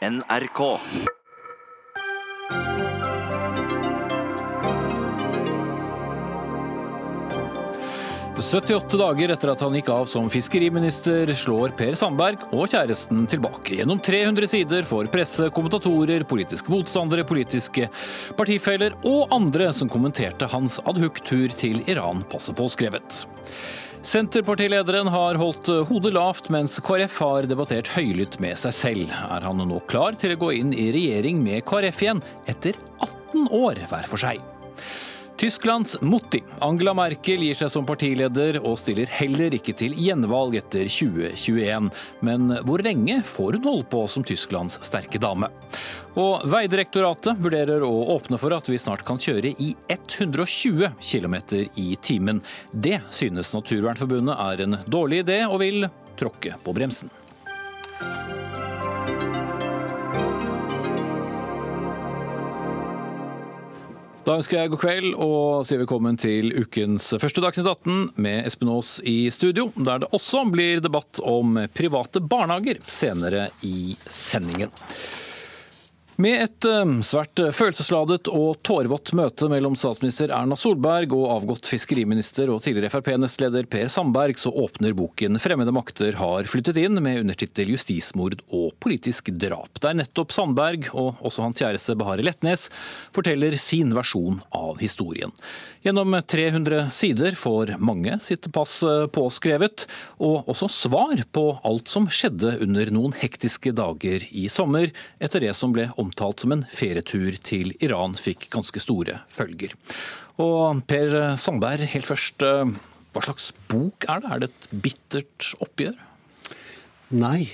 NRK. 78 dager etter at han gikk av som fiskeriminister, slår Per Sandberg og kjæresten tilbake. Gjennom 300 sider får presse, kommentatorer, politiske motstandere, politiske partifeller og andre som kommenterte hans adhoc-tur til Iran, passe på. Senterpartilederen har holdt hodet lavt, mens KrF har debattert høylytt med seg selv. Er han nå klar til å gå inn i regjering med KrF igjen, etter 18 år hver for seg? Tysklands Mutti, Angela Merkel, gir seg som partileder og stiller heller ikke til gjenvalg etter 2021. Men hvor lenge får hun holde på som Tysklands sterke dame? Og Veidirektoratet vurderer å åpne for at vi snart kan kjøre i 120 km i timen. Det synes Naturvernforbundet er en dårlig idé, og vil tråkke på bremsen. Da ønsker jeg god kveld og sier velkommen til ukens første Dagsnytt 18 med Espen Aas i studio, der det også blir debatt om private barnehager senere i sendingen. Med et eh, svært følelsesladet og tårevått møte mellom statsminister Erna Solberg og avgått fiskeriminister og tidligere Frp-nestleder Per Sandberg, så åpner boken 'Fremmede makter har flyttet inn' med undertittel 'Justismord og politisk drap'. Der nettopp Sandberg, og også hans kjæreste Bahare Letnes, forteller sin versjon av historien. Gjennom 300 sider får mange sitt pass påskrevet, og også svar på alt som skjedde under noen hektiske dager i sommer, etter det som ble omtalt som en ferietur til Iran fikk ganske store følger. Og Per Sandberg, helt først, hva slags bok er det? Er det et bittert oppgjør? Nei,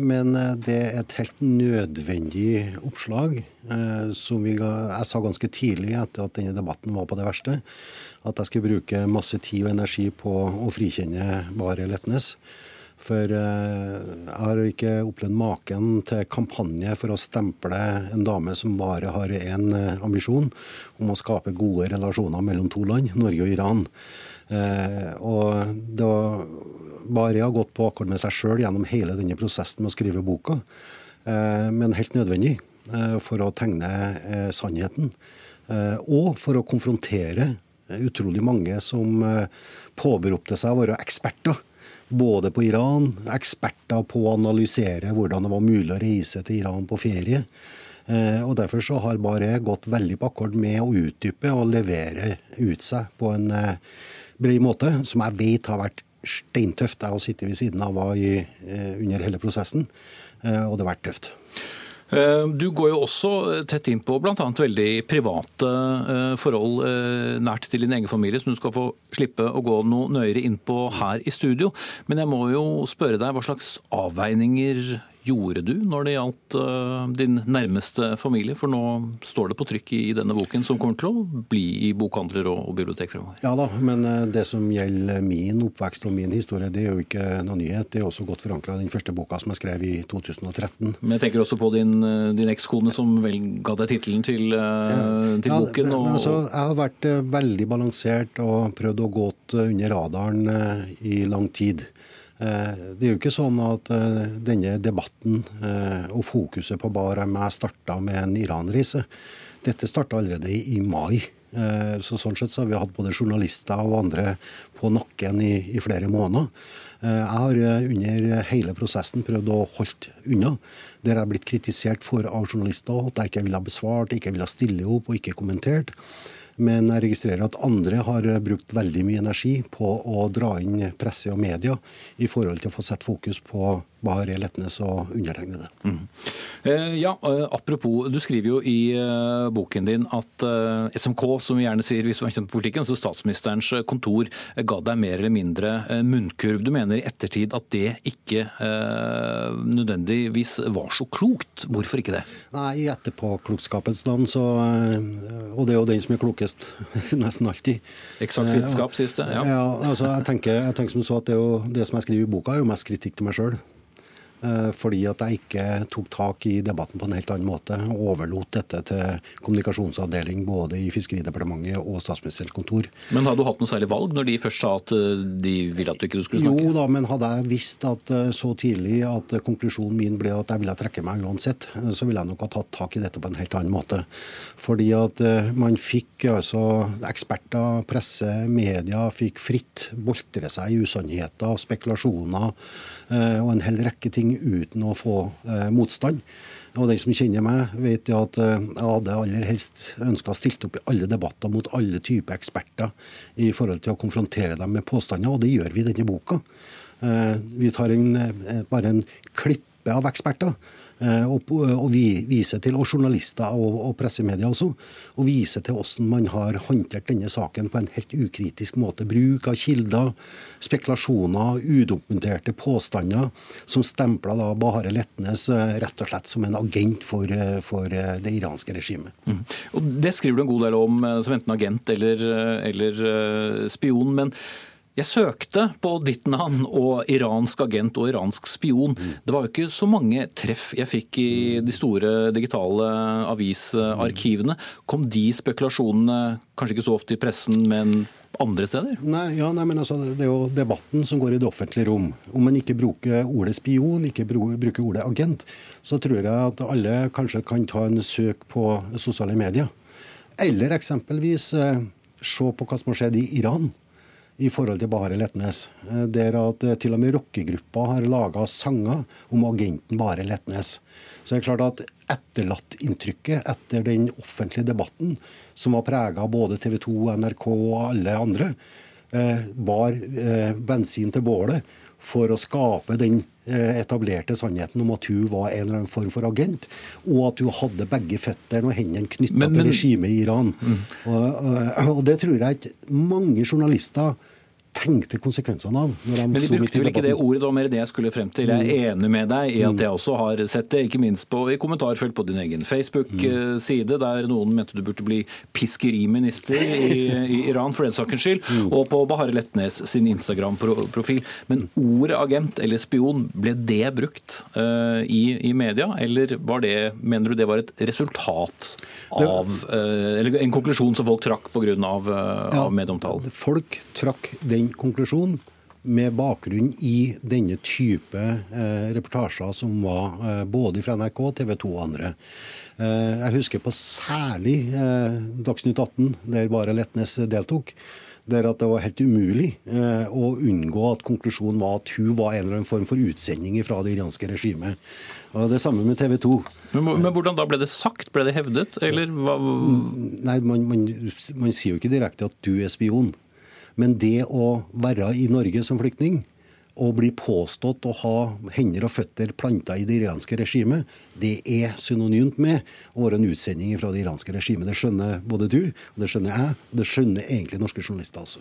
men det er et helt nødvendig oppslag. Som jeg sa ganske tidlig etter at denne debatten var på det verste, at jeg skulle bruke masse tid og energi på å frikjenne Bare Letnes. For jeg har ikke opplevd maken til kampanje for å stemple en dame som bare har én ambisjon, om å skape gode relasjoner mellom to land, Norge og Iran. Og det var bare jeg har gått på akkord med seg sjøl gjennom hele denne prosessen med å skrive boka, men helt nødvendig for å tegne sannheten. Og for å konfrontere utrolig mange som påberopte seg å være eksperter både på Iran, eksperter på å analysere hvordan det var mulig å reise til Iran på ferie. Og Derfor så har bare gått veldig på akkord med å utdype og levere ut seg på en bred måte, som jeg vet har vært steintøft. Jeg har sittet ved siden av henne under hele prosessen, og det har vært tøft. Du går jo også tett inn på bl.a. veldig private forhold nært til din egen familie, som du skal få slippe å gå noe nøyere inn på her i studio. Men jeg må jo spørre deg, hva slags avveininger gjorde du når det gjaldt din nærmeste familie? For nå står det på trykk i denne boken, som kommer til å bli i bokhandler og bibliotek fremover. Ja da, men det som gjelder min oppvekst og min historie, det er jo ikke noe nyhet. Det er også godt forankra i den første boka som jeg skrev i 2013. Men jeg tenker også på din, din ekskone, som vel ga deg tittelen til, til ja, boken. Og... Altså, jeg har vært veldig balansert og prøvd å gå under radaren i lang tid. Det er jo ikke sånn at denne debatten og fokuset på Bar meg starta med en Iran-reise. Dette starta allerede i mai. Så sånn sett så har vi hatt både journalister og andre på nakken i, i flere måneder. Jeg har under hele prosessen prøvd å holde unna. Der jeg er blitt kritisert for av journalister at jeg ikke ville ha besvart, ikke ville ha stille opp og ikke kommentert. Men jeg registrerer at andre har brukt veldig mye energi på å dra inn presse og media i forhold til å få sett fokus på Bahareh Letnes og undertegnede. Mm. Ja, Apropos, du skriver jo i boken din at SMK, som vi gjerne sier hvis man kjenner på politikken, altså statsministerens kontor, ga deg mer eller mindre munnkurv. Du mener i ettertid at det ikke nødvendigvis var så klokt. Hvorfor ikke det? Nei, i etterpåklokskapens navn, så Og det er jo den som er klokest nesten alltid. Eksakt vitenskap, sies det. Ja, ja altså, jeg, tenker, jeg tenker som så at det, jo, det som jeg skriver i boka, er jo mest kritikk til meg sjøl. Eh, fordi at jeg ikke tok tak i debatten på en helt annen måte. og Overlot dette til kommunikasjonsavdeling både i Fiskeridepartementet og Statsministerens kontor. Men hadde du hatt noe særlig valg når de først sa at eh, de ville at du ikke skulle snakke? Jo da, men hadde jeg visst at eh, så tidlig at konklusjonen min ble at jeg ville trekke meg uansett, så ville jeg nok ha tatt tak i dette på en helt annen måte. Fordi at man fikk altså eksperter, presse, media fikk fritt boltre seg i usannheter, spekulasjoner og en hel rekke ting uten å få eh, motstand. Og Den som kjenner meg, vet jo at eh, jeg hadde aller helst ønska å stilt opp i alle debatter mot alle typer eksperter i forhold til å konfrontere dem med påstander, og det gjør vi i denne boka. Eh, vi tar en, eh, bare en klippe av eksperter Eh, og, og vise til, og journalister og, og pressemedia også, og vise til hvordan man har håndtert denne saken på en helt ukritisk måte. Bruk av kilder, spekulasjoner, udokumenterte påstander som stempler da Bahare Letnes eh, rett og slett som en agent for, eh, for det iranske regimet. Mm. Og Det skriver du en god del om, som enten agent eller, eller spion. men jeg søkte på ditt navn og iransk agent og iransk spion. Det var jo ikke så mange treff jeg fikk i de store digitale avisarkivene. Kom de spekulasjonene kanskje ikke så ofte i pressen, men andre steder? Nei, ja, nei, men altså, Det er jo debatten som går i det offentlige rom. Om man ikke bruker ordet spion, ikke bruker ordet agent, så tror jeg at alle kanskje kan ta en søk på sosiale medier. Eller eksempelvis eh, se på hva som har skjedd i Iran i forhold til bare Letnes. Eh, der at eh, til og med rockegruppa har laga sanger om agenten bare Letnes. Så det er klart at etterlattinntrykket etter den offentlige debatten, som var prega både TV 2, NRK og alle andre, eh, bar bensin til bålet for å skape den etablerte sannheten om at hun var en eller annen form for agent, og at hun hadde begge føttene og hendene knytta til regimet i Iran. Mm. Og, og, det tror jeg ikke mange journalister tenkte konsekvensene av. Men de brukte vel ikke det ordet, det var mer det jeg skulle frem til. Jeg er enig med deg i at mm. jeg også har sett det, ikke minst på, i kommentarfelt på din egen Facebook-side, der noen mente du burde bli piskeriminister i, i Iran for den sakens skyld, mm. og på Bahar Letnes sin Instagram-profil. Men ordet agent eller spion, ble det brukt uh, i, i, media, eller var det, mener du det var et resultat av uh, Eller en konklusjon som folk trakk pga. Av, uh, ja, av medieomtalen? Folk trakk den den konklusjonen med bakgrunn i denne type eh, reportasjer som var eh, både fra NRK, TV 2 og andre. Eh, jeg husker på særlig eh, Dagsnytt 18, der bare Letnes deltok. Der at det var helt umulig eh, å unngå at konklusjonen var at hun var en eller annen form for utsending fra det iranske regimet. Og Det samme med TV 2. Men, men, hvordan da ble det sagt? Ble det hevdet, eller hva? Nei, man, man, man sier jo ikke direkte at du er spion. Men det å være i Norge som flyktning og bli påstått å ha hender og føtter planta i det iranske regimet, det er synonymt med å være en utsending fra det iranske regimet. Det skjønner både du, det skjønner jeg, og det skjønner egentlig norske journalister også.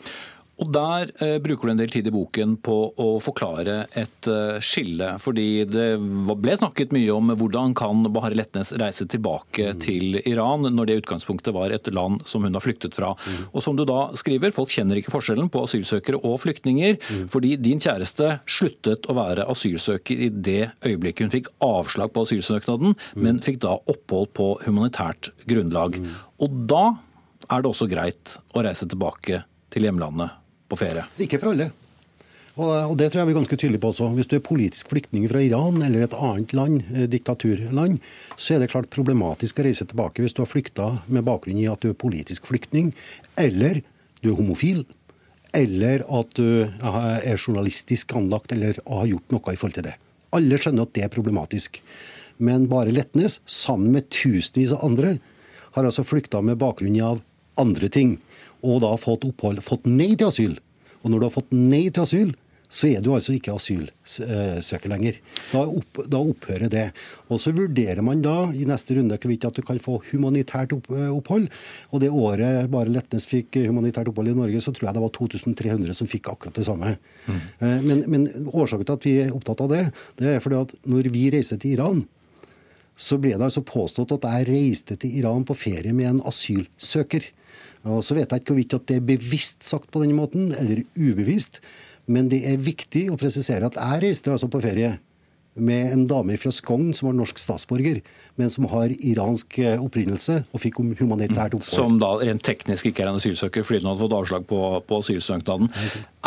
Og Der eh, bruker du en del tid i boken på å forklare et eh, skille. Fordi det ble snakket mye om hvordan kan Bahare Letnes reise tilbake mm. til Iran, når det utgangspunktet var et land som hun har flyktet fra. Mm. Og som du da skriver, folk kjenner ikke forskjellen på asylsøkere og flyktninger. Mm. Fordi din kjæreste sluttet å være asylsøker i det øyeblikket hun fikk avslag på asylsøknaden, mm. men fikk da opphold på humanitært grunnlag. Mm. Og da er det også greit å reise tilbake til hjemlandet på ferie? Ikke for alle. Og, Det tror jeg vi er ganske tydelige på også. Hvis du er politisk flyktning fra Iran eller et annet land, eh, diktaturland, så er det klart problematisk å reise tilbake hvis du har flykta med bakgrunn i at du er politisk flyktning, eller du er homofil, eller at du er journalistisk anlagt eller har gjort noe i forhold til det. Alle skjønner at det er problematisk. Men bare Letnes, sammen med tusenvis av andre, har altså flykta med bakgrunn av andre ting og da fått opphold, fått nei til asyl. Og når du har fått nei til asyl, så er du altså ikke asylsøker lenger. Da, opp, da, opphører det. Og Så vurderer man da i neste runde hvorvidt at du kan få humanitært opphold. Og det året bare Letnes fikk humanitært opphold i Norge, så tror jeg det var 2300 som fikk akkurat det samme. Mm. Men, men, årsaken til at vi er opptatt av det, det er fordi at når vi reiser til Iran, så ble det altså påstått at jeg reiste til Iran på ferie med en asylsøker. Og Så vet jeg ikke hvorvidt at det er bevisst sagt på denne måten, eller ubevisst. Men det er viktig å presisere at jeg reiste altså på ferie med en dame fra Skogn som var norsk statsborger, men som har iransk eh, opprinnelse og fikk humanitært opphold. Som da rent teknisk ikke er en asylsøker fordi hun hadde fått avslag på, på asylsøknaden.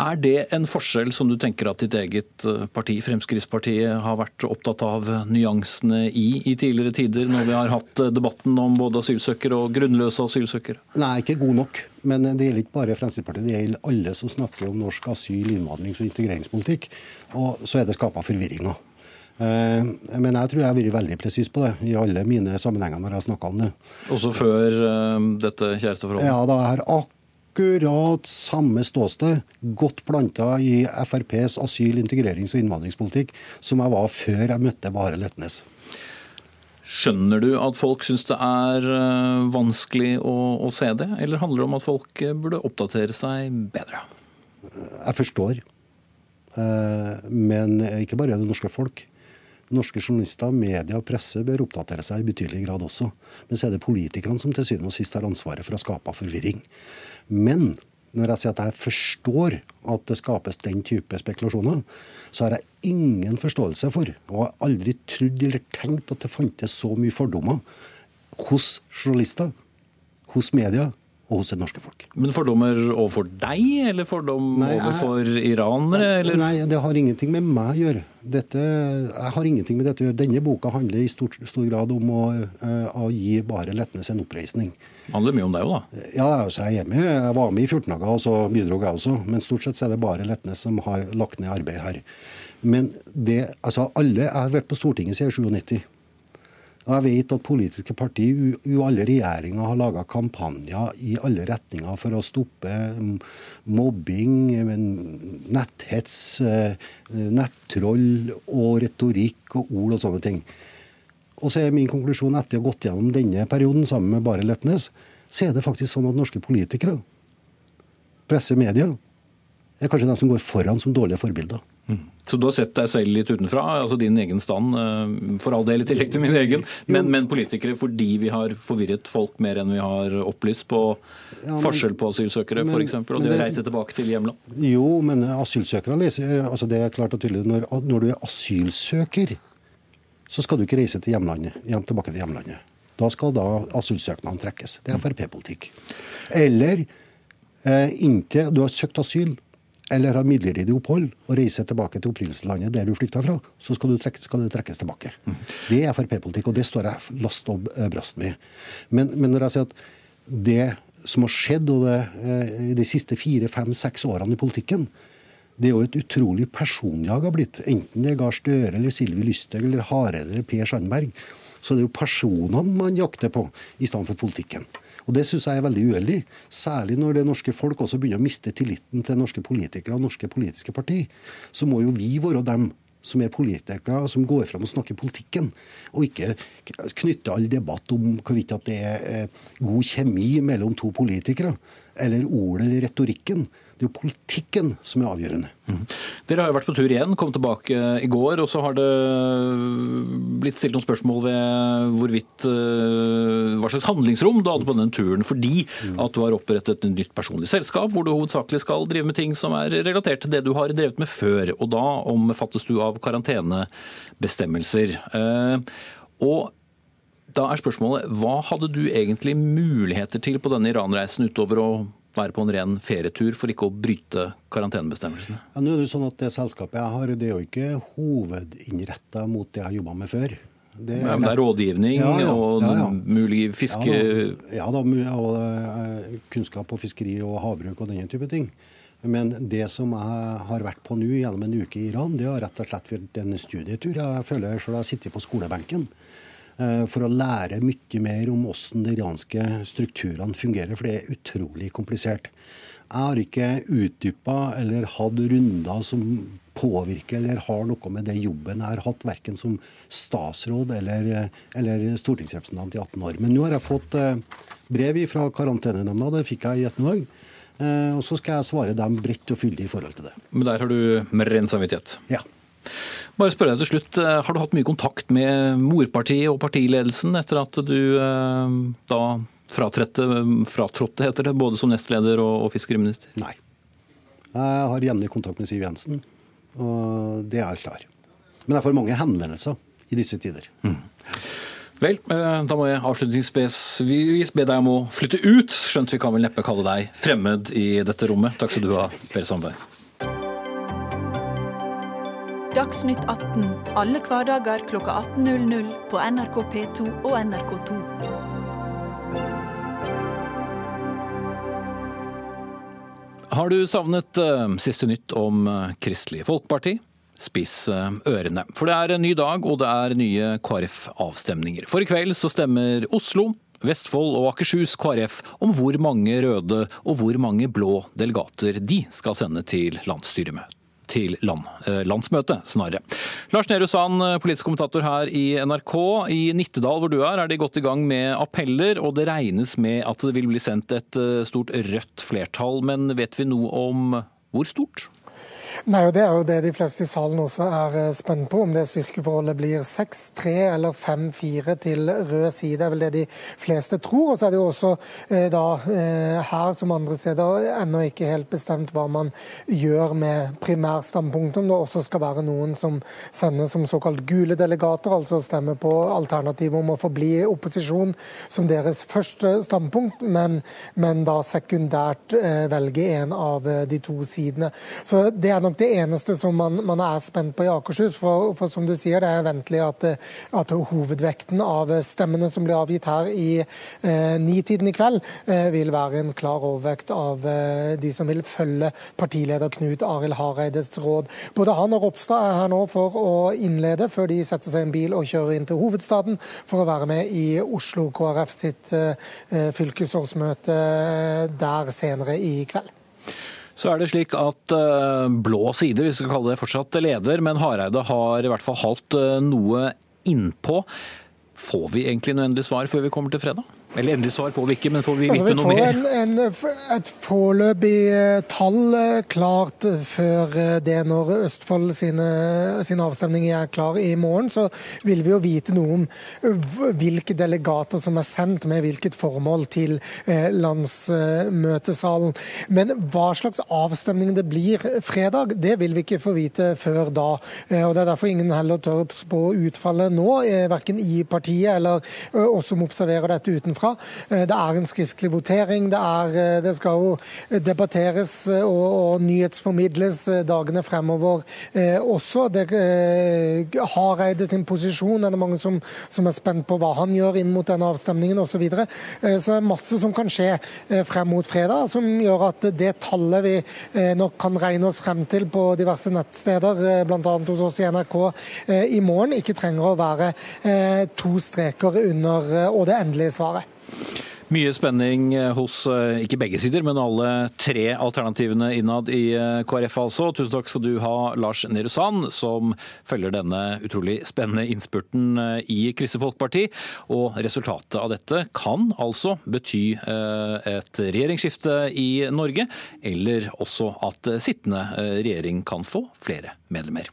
Er det en forskjell som du tenker at ditt eget eh, parti, Fremskrittspartiet, har vært opptatt av nyansene i i tidligere tider, når vi har hatt eh, debatten om både asylsøkere og grunnløse asylsøkere? Nei, ikke god nok. Men det gjelder ikke bare Fremskrittspartiet, det gjelder alle som snakker om norsk asyl-, innvandrings- og integreringspolitikk. Og så er det skapa forvirringer. Eh, men jeg tror jeg har vært veldig presis på det i alle mine sammenhenger når jeg har snakka om det. Også før uh, dette kjæresteforholdet? Ja, da er akkurat samme ståsted godt planta i FrPs asyl-, integrerings- og innvandringspolitikk som jeg var før jeg møtte Bare Letnes. Skjønner du at folk syns det er uh, vanskelig å, å se det, eller handler det om at folk burde oppdatere seg bedre? Jeg forstår. Men ikke bare det norske folk. Norske journalister, media og presse bør oppdatere seg i betydelig grad også. Men så er det politikerne som til syvende og sist har ansvaret for å skape forvirring. Men når jeg sier at jeg forstår at det skapes den type spekulasjoner, så har jeg ingen forståelse for, og har aldri trodd eller tenkt at det fantes så mye fordommer hos journalister, hos media og hos det norske folk. Men fordommer overfor deg, eller fordom nei, overfor iranere? Eller? Nei, det har ingenting med meg å gjøre. Dette, jeg har ingenting med dette å gjøre. Denne boka handler i stor, stor grad om å, uh, å, gi Bare Letnes en oppreisning. Det handler mye om deg òg, da? Ja, altså, jeg, er med. jeg var med i 14 dager, og så bidro jeg også. Men stort sett er det Bare Letnes som har lagt ned arbeid her. Men det, altså, alle Jeg har vært på Stortinget siden 97. Og jeg vet at politiske partier i alle regjeringer har laga kampanjer i alle retninger for å stoppe mobbing, netthets, eh, nettroll og retorikk og ord og sånne ting. Og så er min konklusjon etter å ha gått gjennom denne perioden sammen med Bare Letnes, så er det faktisk sånn at norske politikere, presse, media, er kanskje de som går foran som dårlige forbilder. Så du har sett deg selv litt utenfra, altså din egen stand, eh, for all del i tillegg til min egen, men, men, politikere fordi vi har forvirret folk mer enn vi har opplyst på ja, men, forskjell på asylsøkere f.eks., og det, reiser å reise tilbake til hjemland? Jo, men asylsøkere altså Det er klart og tydelig. Når, når du er asylsøker, så skal du ikke reise til hjemlandet, hjem tilbake til hjemlandet. Da skal da asylsøknaden trekkes. Det er Frp-politikk. Eller eh, inntil du har søkt asyl, eller har midlertidig opphold og reiser tilbake til opprinnelseslandet der du flykta fra, så skal, trekke, skal det trekkes tilbake. Mm. Det er Frp-politikk, og det står jeg last og eh, brast med. Men, men, når jeg sier at det som har skjedd det, eh, i de siste fire, fem, seks årene i politikken, det er jo et utrolig personjag har blitt. Enten det er Gahr Støre eller Sylvi Lysthaug eller Hareide eller Per Sandberg. Så det er jo personene man jakter på, i stedet for politikken. Og Det syns jeg er veldig uheldig. Særlig når det norske folk også begynner å miste tilliten til norske politikere og norske politiske parti. Så må jo vi være dem som er politikere, som går fram og snakker politikken. Og ikke knytte all debatt om hvorvidt det er eh, god kjemi mellom to politikere, eller ordet eller retorikken. Det er jo politikken som er avgjørende. Mm. Dere har jo vært på tur igjen, kom tilbake i går. Og så har det blitt stilt noen spørsmål ved hvorvidt eh, hva slags handlingsrom du hadde på den turen. Fordi mm. at du har opprettet et nytt personlig selskap hvor du hovedsakelig skal drive med ting som er relatert til det du har drevet med før. Og da omfattes du av karantenebestemmelser. Eh, og da er spørsmålet, Hva hadde du egentlig muligheter til på denne Iran-reisen utover å være på en ren ferietur for ikke å bryte karantenebestemmelsene? Ja, nå er Det sånn at det selskapet jeg har, det er jo ikke hovedinnretta mot det jeg har jobba med før. Det er, ja, det er rådgivning ja, ja, og mulig fiske... Ja, da, og eh, kunnskap på fiskeri og havbruk og denne type ting. Men det som jeg har vært på nå gjennom en uke i Iran, det har rett og slett vært en studietur. Jeg føler selv jeg sitter på skolebenken. Eh, for å lære mye mer om hvordan de iranske strukturene fungerer, for det er utrolig komplisert. Jeg har ikke utdypa eller hatt runder som påvirker eller har noe med det jobben jeg har hatt, verken som statsråd eller, eller stortingsrepresentant i 18 år. Men nå har jeg fått eh, brev fra karantenenemnda, det fikk jeg i ettermiddag. Eh, og så skal jeg svare dem bredt og fyldig i forhold til det. Men der har du med ren samvittighet? Ja. Bare spørre deg til slutt, eh, Har du hatt mye kontakt med morpartiet og partiledelsen etter at du eh, da fratrådte, heter det, både som nestleder og, fiskeriminister? Nei. Jeg har jevnlig kontakt med Siv Jensen, og det er klar. Men jeg får mange henvendelser i disse tider. Mm. Vel, eh, da må jeg avslutningsvis be deg om å flytte ut, skjønt vi kan vel neppe kalle deg fremmed i dette rommet. Takk skal du ha, Per Sandberg. Dagsnytt 18 alle hverdager kl 18.00 på NRK P2 og NRK2. Har du savnet uh, siste nytt om uh, Kristelig Folkeparti? Spiss uh, ørene. For det er en ny dag, og det er nye KrF-avstemninger. For i kveld så stemmer Oslo, Vestfold og Akershus KrF om hvor mange røde og hvor mange blå delegater de skal sende til landsstyremøtet til land, eh, landsmøtet, snarere. Lars Nehru Sand, eh, politisk kommentator her i NRK. I Nittedal, hvor du er, er de godt i gang med appeller, og det regnes med at det vil bli sendt et stort rødt flertall. Men vet vi noe om hvor stort? Nei, og Det er jo det de fleste i salen også er eh, spent på, om det styrkeforholdet blir 6-3 eller 5-4 til rød side. Det er vel det de fleste tror. Og så er det jo også eh, da eh, her som andre steder ennå ikke helt bestemt hva man gjør med primærstandpunktet. Om det også skal være noen som sender som såkalt gule delegater, altså stemmer på alternativet om å forbli opposisjon som deres første standpunkt, men, men da sekundært velge en av de to sidene. Så det er nok det eneste som man, man er spent på i Akershus. For, for, som du sier, det er ventelig at, at, hovedvekten av stemmene som blir avgitt her i eh, nitiden i kveld, eh, vil være en klar overvekt av eh, de som vil følge partileder Knut Arild Hareides råd. Både han og Ropstad er her nå for å innlede, før de setter seg i en bil og kjører inn til hovedstaden for å være med i Oslo KrF sitt eh, eh, fylkesårsmøte der senere i kveld. Så er det slik at uh, blå side, vi skal kalle det fortsatt leder, men Hareide har i hvert fall holdt uh, noe innpå. Får vi egentlig noe endelig svar før vi kommer til fredag? Eller endelig svar får vi ikke, men får vi vite altså, vi noe mer? Vi får et foreløpig eh, tall eh, klart før eh, det når Østfold sine, sin avstemning er klar i morgen. Så vil vi jo vite noe om hvilke delegater som er sendt med hvilket formål til landsmøtesalen. Men hva slags avstemning det blir fredag, det vil vi ikke få vite før da. Og Det er derfor ingen heller tør spå utfallet nå, verken i partiet eller oss som observerer dette utenfra fra. Eh, det er en skriftlig votering. Det, er, eh, det skal jo debatteres eh, og, og, nyhetsformidles dagene fremover også. Det, Hareide sin posisjon er det mange som, som, er spent på hva han gjør inn mot denne avstemningen osv. Så, videre. så det er masse som kan skje frem mot fredag, som gjør at det tallet vi nok kan regne oss frem til på diverse nettsteder, bl.a. hos oss i NRK i morgen, ikke trenger å være to streker under og det endelige svaret. Mye spenning hos eh, ikke begge sider, men alle tre alternativene innad i eh, KrF altså. Tusen takk skal du ha, Lars Nehru Sand, som følger denne utrolig spennende innspurten eh, i Kristelig Folkeparti. Og resultatet av dette kan altså bety et regjeringsskifte i Norge, eller også at sittende regjering kan få flere medlemmer.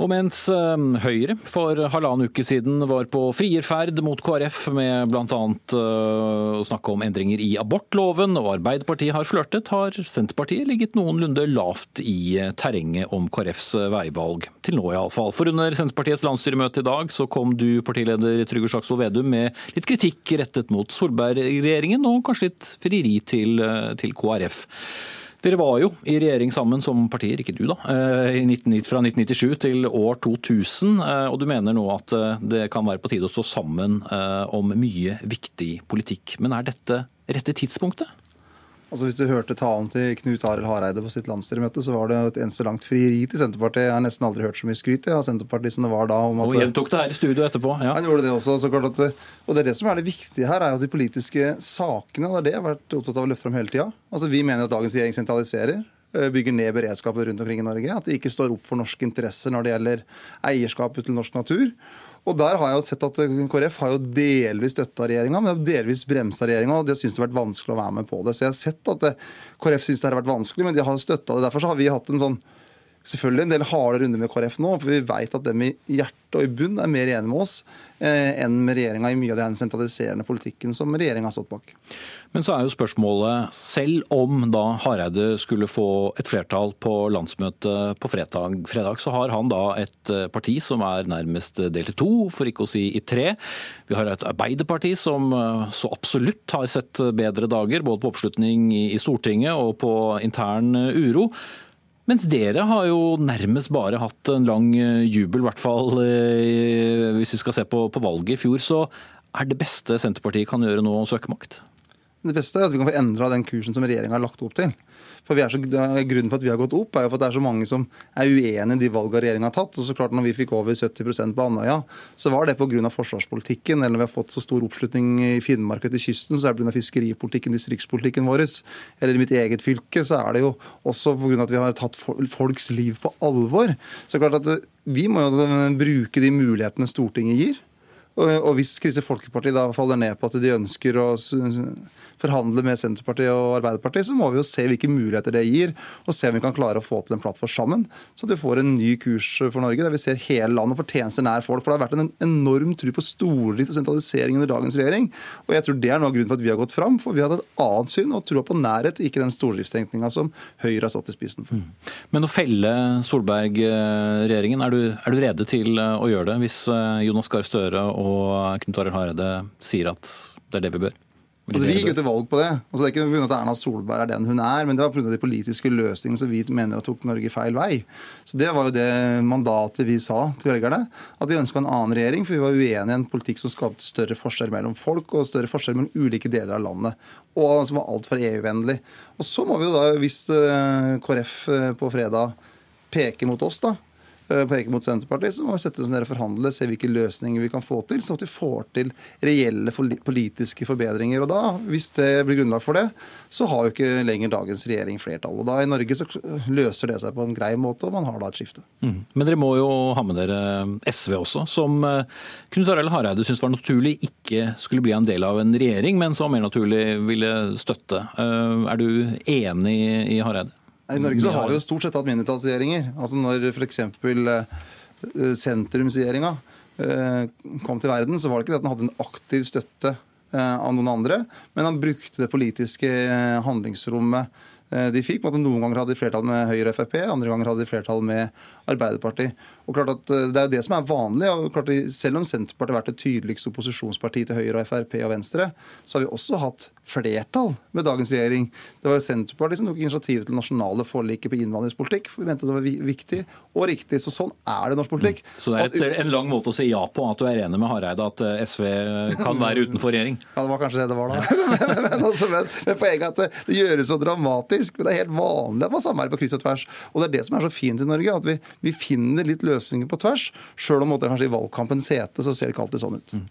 Og mens ehm, Høyre for halvannen uke siden var på frierferd mot KrF med bl.a. Eh, å snakke om endringer i abortloven, og Arbeiderpartiet har flørtet, har Senterpartiet ligget noenlunde lavt i terrenget om KrFs veivalg. Til nå iallfall. For under Senterpartiets landsstyremøte i dag så kom du, partileder Trygve Slagsvold Vedum, med litt kritikk rettet mot Solberg-regjeringen, og kanskje litt frieri til, eh, til KrF. Dere var jo i regjering sammen som partier, ikke du da, eh, fra 1997 til år 2000. Eh, og du mener nå at eh, det kan være på tide å stå sammen om mye viktig politikk. Men er dette rette tidspunktet? Altså Hvis du hørte talen til Knut Arild Hareide på sitt landsstyremøte, så var det et eneste langt frieri til Senterpartiet. Jeg har nesten aldri hørt så mye skryt av Senterpartiet som det var da. Om at, og gjentok det her i studio etterpå. Ja. Han gjorde det også. så klart at, og det er det som er det viktige her, er jo de politiske sakene. Det er det jeg har vært opptatt av å løfte fram hele tida. Altså, vi mener at dagens regjering sentraliserer eh, bygger ned beredskapen rundt omkring i Norge. At de ikke står opp for norske interesser når det gjelder eierskapet til norsk natur. Og der har jeg jo sett at KrF har jo delvis støtta regjeringa, men delvis bremsa regjeringa. De syntes det har vært vanskelig å være med på det. Så jeg har sett at KrF syns det har vært vanskelig, men de har støtta det. Derfor har vi hatt en sånn selvfølgelig en del harde runder med KrF nå, for vi vet at dem i hjerte og i bunn er mer enige med oss eh, enn med regjeringa i mye av den sentraliserende politikken som regjeringa har stått bak. Men så er jo spørsmålet, selv om da Hareide skulle få et flertall på landsmøtet på fredag, fredag, så har han da et eh, parti som er nærmest delt i to, for ikke å si i tre. Vi har et Arbeiderparti som eh, så absolutt har sett bedre dager, både på oppslutning i Stortinget og på intern uro. Mens dere har jo nærmest bare hatt en lang eh, jubel, i hvert fall eh, hvis vi skal se på, på valget i fjor. Så er det beste Senterpartiet kan gjøre nå å søke makt? Det beste er at vi kan få endra den kursen som regjeringa har lagt opp til. For så, Grunnen for at vi har gått opp, er jo for at det er så mange som er uenig i de valgene regjeringa har tatt. Og så klart når vi fikk over 70% på Andøya, så var det pga. forsvarspolitikken. Eller når vi har fått så stor oppslutning i Finnmark etter kysten, så er det pga. fiskeripolitikken, distriktspolitikken vår. Eller i mitt eget fylke, så er det jo også pga. at vi har tatt folks liv på alvor. Så er klart at vi må jo bruke de mulighetene Stortinget gir. Og hvis Kristelig Folkeparti da faller ned på at de ønsker å forhandle med Senterpartiet og Arbeiderpartiet, så må vi jo se hvilke muligheter det gir, og se om vi kan klare å få til en plattform sammen. Så at vi får en ny kurs for Norge, der vi ser hele landet for tjenester nær folk. For det har vært en enorm tro på stordrift og sentralisering under dagens regjering. Og jeg tror det er noe av grunnen for at vi har gått fram, for vi har hatt et annet syn og troa på nærhet, ikke den stordriftstenkninga som Høyre har stått i spissen for. Mm. Men å felle Solberg-regjeringen, er, er, du rede til å gjøre det hvis eh, Jonas Gahr Støre og Knut Arild Hareide sier at det er det vi bør? Altså, vi gikk jo til valg på det. Altså, det er ikke pga. at Erna Solberg er den hun er, men det var pga. de politiske løsningene som vi mener at tok Norge feil vei. Så Det var jo det mandatet vi sa til velgerne. At vi ønska en annen regjering, for vi var uenige i en politikk som skapte større forskjell mellom folk og større forskjell mellom ulike deler av landet. Og som var altfor EU-vennlig. Og så må vi jo da, hvis eh, KrF eh, på fredag peker mot oss, da, Eh, peker mot Senterpartiet, så må vi sette oss ned og forhandle, se hvilke løsninger vi kan få til, sånn at vi får til reelle politiske forbedringer. Og da, Hvis det blir grunnlag for det, så har jo ikke lenger dagens regjering flertall. Og da I Norge så løser det seg på en grei måte, og man har da et skifte. Mm. Men dere må jo ha med dere SV også, som eh, Knut Arild Hareide syntes var naturlig ikke skulle bli en del av en regjering, men som mer naturlig ville støtte. Eh, er du enig i Hareide? I Norge så har vi jo stort sett hatt mindretallsregjeringer. Altså når f.eks. Eh, sentrumsregjeringa eh, kom til verden, så var det ikke det at den hadde en aktiv støtte eh, av noen andre, men han brukte det politiske handlingsrommet de fikk. Noen ganger hadde de flertall med Høyre og Frp, andre ganger hadde de flertall med Arbeiderpartiet. Og klart at eh, Det er jo det som er vanlig. og klart at Selv om Senterpartiet har vært det tydeligste opposisjonspartiet til Høyre, og Frp og Venstre, så har vi også hatt flertall med dagens regjering. Det var jo Senterpartiet som tok initiativet til nasjonale forliket på innvandringspolitikk. for Vi mente det var viktig og riktig. Så sånn er det norsk politikk. Mm. Så det er et, en lang måte å si ja på, at du er enig med Hareide at eh, SV kan være utenfor regjering? Ja, det var kanskje det det var da. men, men, altså, men, men poenget er at det, det, gjøres så dramatisk. Men det er helt vanlig at man samarbeider på kryss og tvers. Og det er det som er så fint i Norge, at vi, vi finner litt løsninger løsninger på tvers. Sjøl om det kanskje i valgkampens hete, så ser det ikke alltid sånn ut. Mm.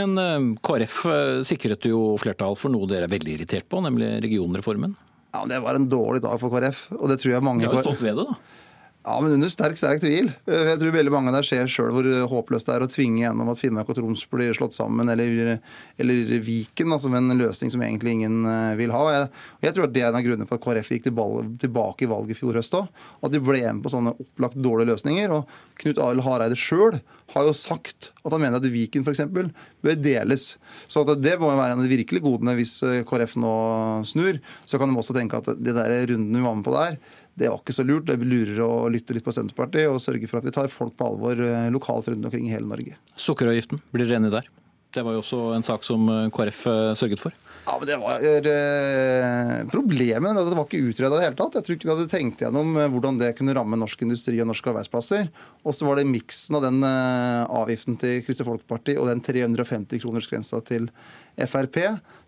Men eh, KrF eh, sikret jo flertall for noe dere er veldig irritert på, nemlig regionreformen? Ja, Det var en dårlig dag for KrF. og det tror jeg mange... De har jo stått ved det, da. Ja, men under sterk sterk tvil. Jeg tror veldig mange der ser sjøl hvor håpløst det er å tvinge gjennom at Finnmark og Troms blir slått sammen, eller, eller Viken, da, som en løsning som egentlig ingen eh, vil ha. Jeg, jeg tror at Det er en av grunnene for at KrF gikk tilbake i valget i fjor høst òg. At de ble med på sånne opplagt dårlige løsninger. og Knut Arild Hareide sjøl har jo sagt at han mener at Viken f.eks. bør deles. Så Det må jo være en av de virkelige godene hvis eh, KrF nå snur. Så kan de også tenke at de der rundene vi var med på der, det var ikke så lurt. Det lurer å lytte litt på Senterpartiet og sørge for at vi tar folk på alvor eh, lokalt rundt omkring i hele Norge. Sukkeravgiften, blir dere enige der? Det var jo også en sak som eh, KrF eh, sørget for. Ja, men det var eh, Problemet det var ikke utreda i det hele tatt. Jeg tror ikke de hadde tenkt gjennom hvordan det kunne ramme norsk industri og norske arbeidsplasser. Og så var det miksen av den eh, avgiften til Kristelig Folkeparti og den 350 kroners grensa til Frp,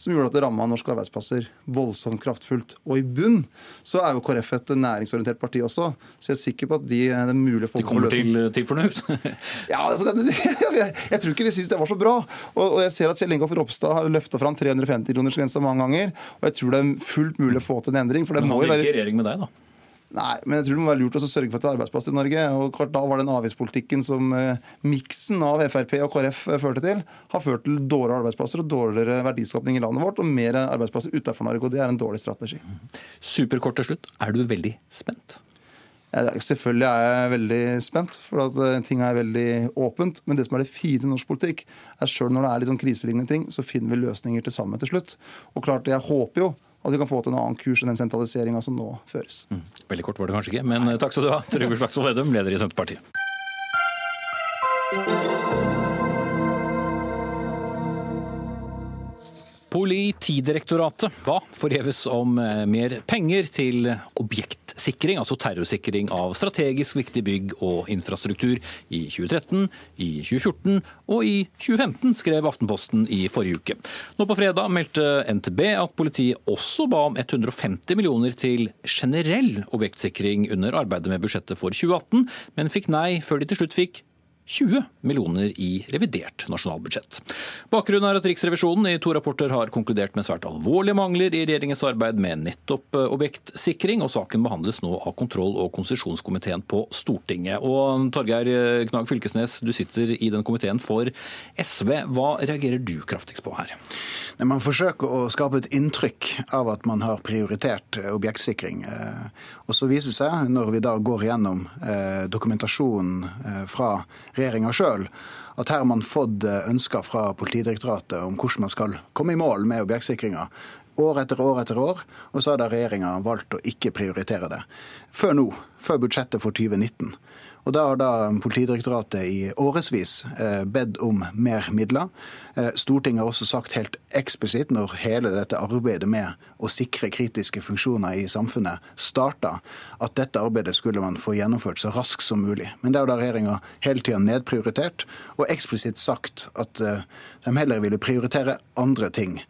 som gjorde at det ramma norske arbeidsplasser voldsomt kraftfullt. Og i bunn så er jo KrF et næringsorientert parti også, så jeg er sikker på at de, det er mulig mulige folk... De kommer til, til fornuft? ja, altså, det, jeg, jeg, tror ikke de syns det var så bra. Og, og jeg ser at Kjell Ingolf Ropstad har løfta fram 350-kronersgrensa mange ganger. Og jeg tror det er fullt mulig å få til en endring. For det må jo være... ikke regjering med deg, da? Nei, men jeg tror det må være lurt å sørge for at det er arbeidsplasser i Norge. og klart Da var den avgiftspolitikken som eh, miksen av Frp og KrF eh, førte til, har ført til dårligere arbeidsplasser og dårligere verdiskapning i landet vårt, og mer arbeidsplasser utenfor Norge. og Det er en dårlig strategi. Superkort til slutt. Er du veldig spent? Selvfølgelig er jeg veldig spent, for at eh, ting er veldig åpent. Men det som er det fine i norsk politikk, er selv når det er litt sånn kriselignende ting, så finner vi løsninger til sammen til slutt. Og klart, jeg håper jo at vi kan få til en annen kurs enn den sentraliseringa som nå føres. Mm. Veldig kort var det kanskje ikke, men eh, takk skal du ha, Trygve Slagsvold Vedum, leder i Senterpartiet. Politidirektoratet ba forgjeves om eh, mer penger til objektsikring, altså terrorsikring av strategisk viktig bygg og infrastruktur, i 2013, i 2014 og i 2015, skrev Aftenposten i forrige uke. Nå på fredag meldte NTB at politiet også ba om 150 millioner til generell objektsikring under arbeidet med budsjettet for 2018, men fikk nei før de til slutt fikk 20 millioner i revidert nasjonalbudsjett. Bakgrunnen er at Riksrevisjonen i to rapporter har konkludert med svært alvorlige mangler i regjeringens arbeid med nettopp eh, objektsikring, og saken behandles nå av kontroll- og konsesjonskomiteen på Stortinget. Og Torgeir eh, Knag Fylkesnes, du sitter i den komiteen for SV. Hva reagerer du kraftigst på her? Man forsøker å skape et inntrykk av at man har prioritert eh, objektsikring. Og så viser det seg, når vi da går gjennom dokumentasjonen fra regjeringa sjøl, at her har man fått eh, ønsker fra Politidirektoratet om hvordan man skal komme i mål med objektsikringa. År etter år etter år, og så har da regjeringa valgt å ikke prioritere det. Før nå, før budsjettet for 2019. Og Da har da Politidirektoratet i årevis eh, bedt om mer midler. Eh, Stortinget har også sagt helt eksplisitt, når hele dette arbeidet med å sikre kritiske funksjoner i samfunnet starta, at dette arbeidet skulle man få gjennomført så raskt som mulig. Men det har da regjeringa hele tida nedprioritert, og eksplisitt sagt at eh, de heller ville prioritere andre ting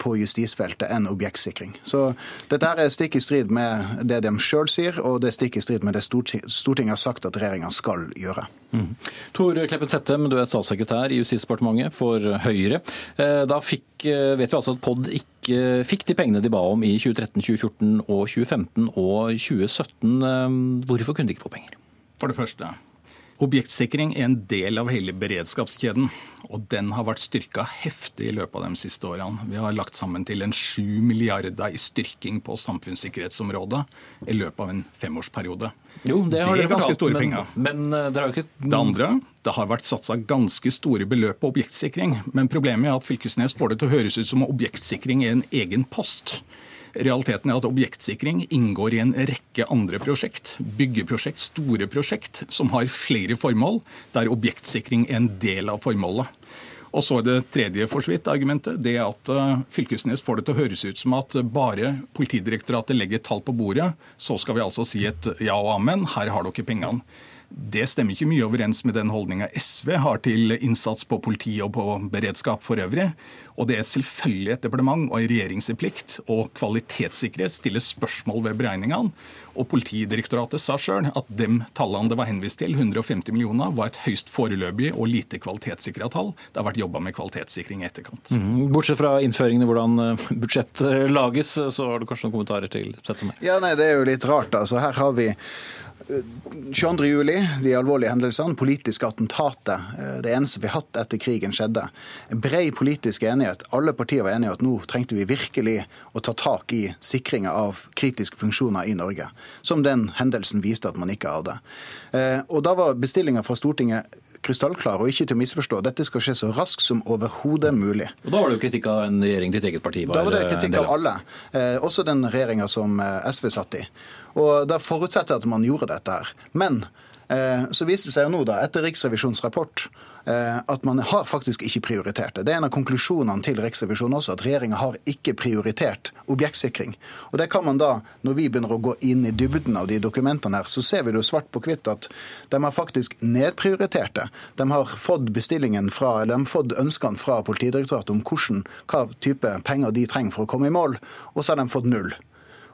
på justisfeltet enn objektsikring. Så dette er stikk i strid med det de sjøl sier, og det er stikk i strid med det Stortinget har sagt at regjeringa skal gjøre. Mm. Tor Kleppen Settem, du er statssekretær i Justisdepartementet for Høyre. Eh, da fikk, eh, vet vi altså at POD ikke fikk de pengene de ba om i 2013, 2014, og 2015 og 2017. Eh, hvorfor kunne de ikke få penger? For det første, objektsikring er en del av hele beredskapskjeden. Og den har vært styrka heftig i løpet av de siste årene. Vi har lagt sammen til en 7 milliarder i styrking på samfunnssikkerhetsområdet i løpet av en femårsperiode. Jo, det, har det er ganske store penger. Men, men eh, det har ikke Det andre, det har vært satsa ganske store beløp på objektsikring. Men problemet er at Fylkesnes får det til å høres ut som objektsikring er en egen post. Realiteten er at objektsikring inngår i en rekke andre prosjekt. Byggeprosjekt, store prosjekt, som har flere formål, der objektsikring er en del av formålet. Og så er det tredje for argumentet, det at eh, Fylkesnes får det til å høres ut som at bare Politidirektoratet legger tall på bordet, så skal vi altså si et ja og amen, her har dere pengene. Det stemmer ikke mye overens med den holdninga SV har til innsats på politi og på beredskap for øvrig. Og det er selvfølgelig et departement og en regjeringsplikt å kvalitetssikre, stille spørsmål ved beregningene. Og Politidirektoratet sa sjøl at de tallene det var henvist til, 150 millioner, var et høyst foreløpig og lite kvalitetssikra tall. Det har vært jobba med kvalitetssikring i etterkant. Mm. Bortsett fra innføringen i hvordan eh, budsjett lages, så har du kanskje noen kommentarer til Settem? Ja, nei, det er jo litt rart. Altså, her har vi 22. juli, de alvorlige hendelsene, politiske attentatet, eh, det eneste vi har hatt etter krigen skjedde. Brei politisk enighet. Alle partier var enige om at nå trengte vi virkelig å ta tak i sikringa av kritiske funksjoner i Norge, som den hendelsen viste at man ikke hadde. Eh, og da var bestillinga fra Stortinget krystallklar, og ikke til å misforstå. Dette skal skje så raskt som overhodet mulig. Og Da var det jo kritikk av en regjering ditt eget parti var Da var det kritikk av alle, eh, også den regjeringa som SV satt i. Og Da forutsetter jeg at man gjorde dette her. Men eh, så viste det seg jo nå, da, etter Riksrevisjonens rapport, eh, at man har faktisk ikke prioritert det. Det er en av konklusjonene til Riksrevisjonen også, at regjeringa har ikke prioritert objektsikring. Og det kan man da, når vi begynner å gå inn i dybden av de dokumentene her, så ser vi det jo svart på hvitt at de har faktisk nedprioritert det. De har fått bestillingen fra, eller de har fått ønskene fra Politidirektoratet om hvordan, hva type penger de trenger for å komme i mål, og så har de fått null.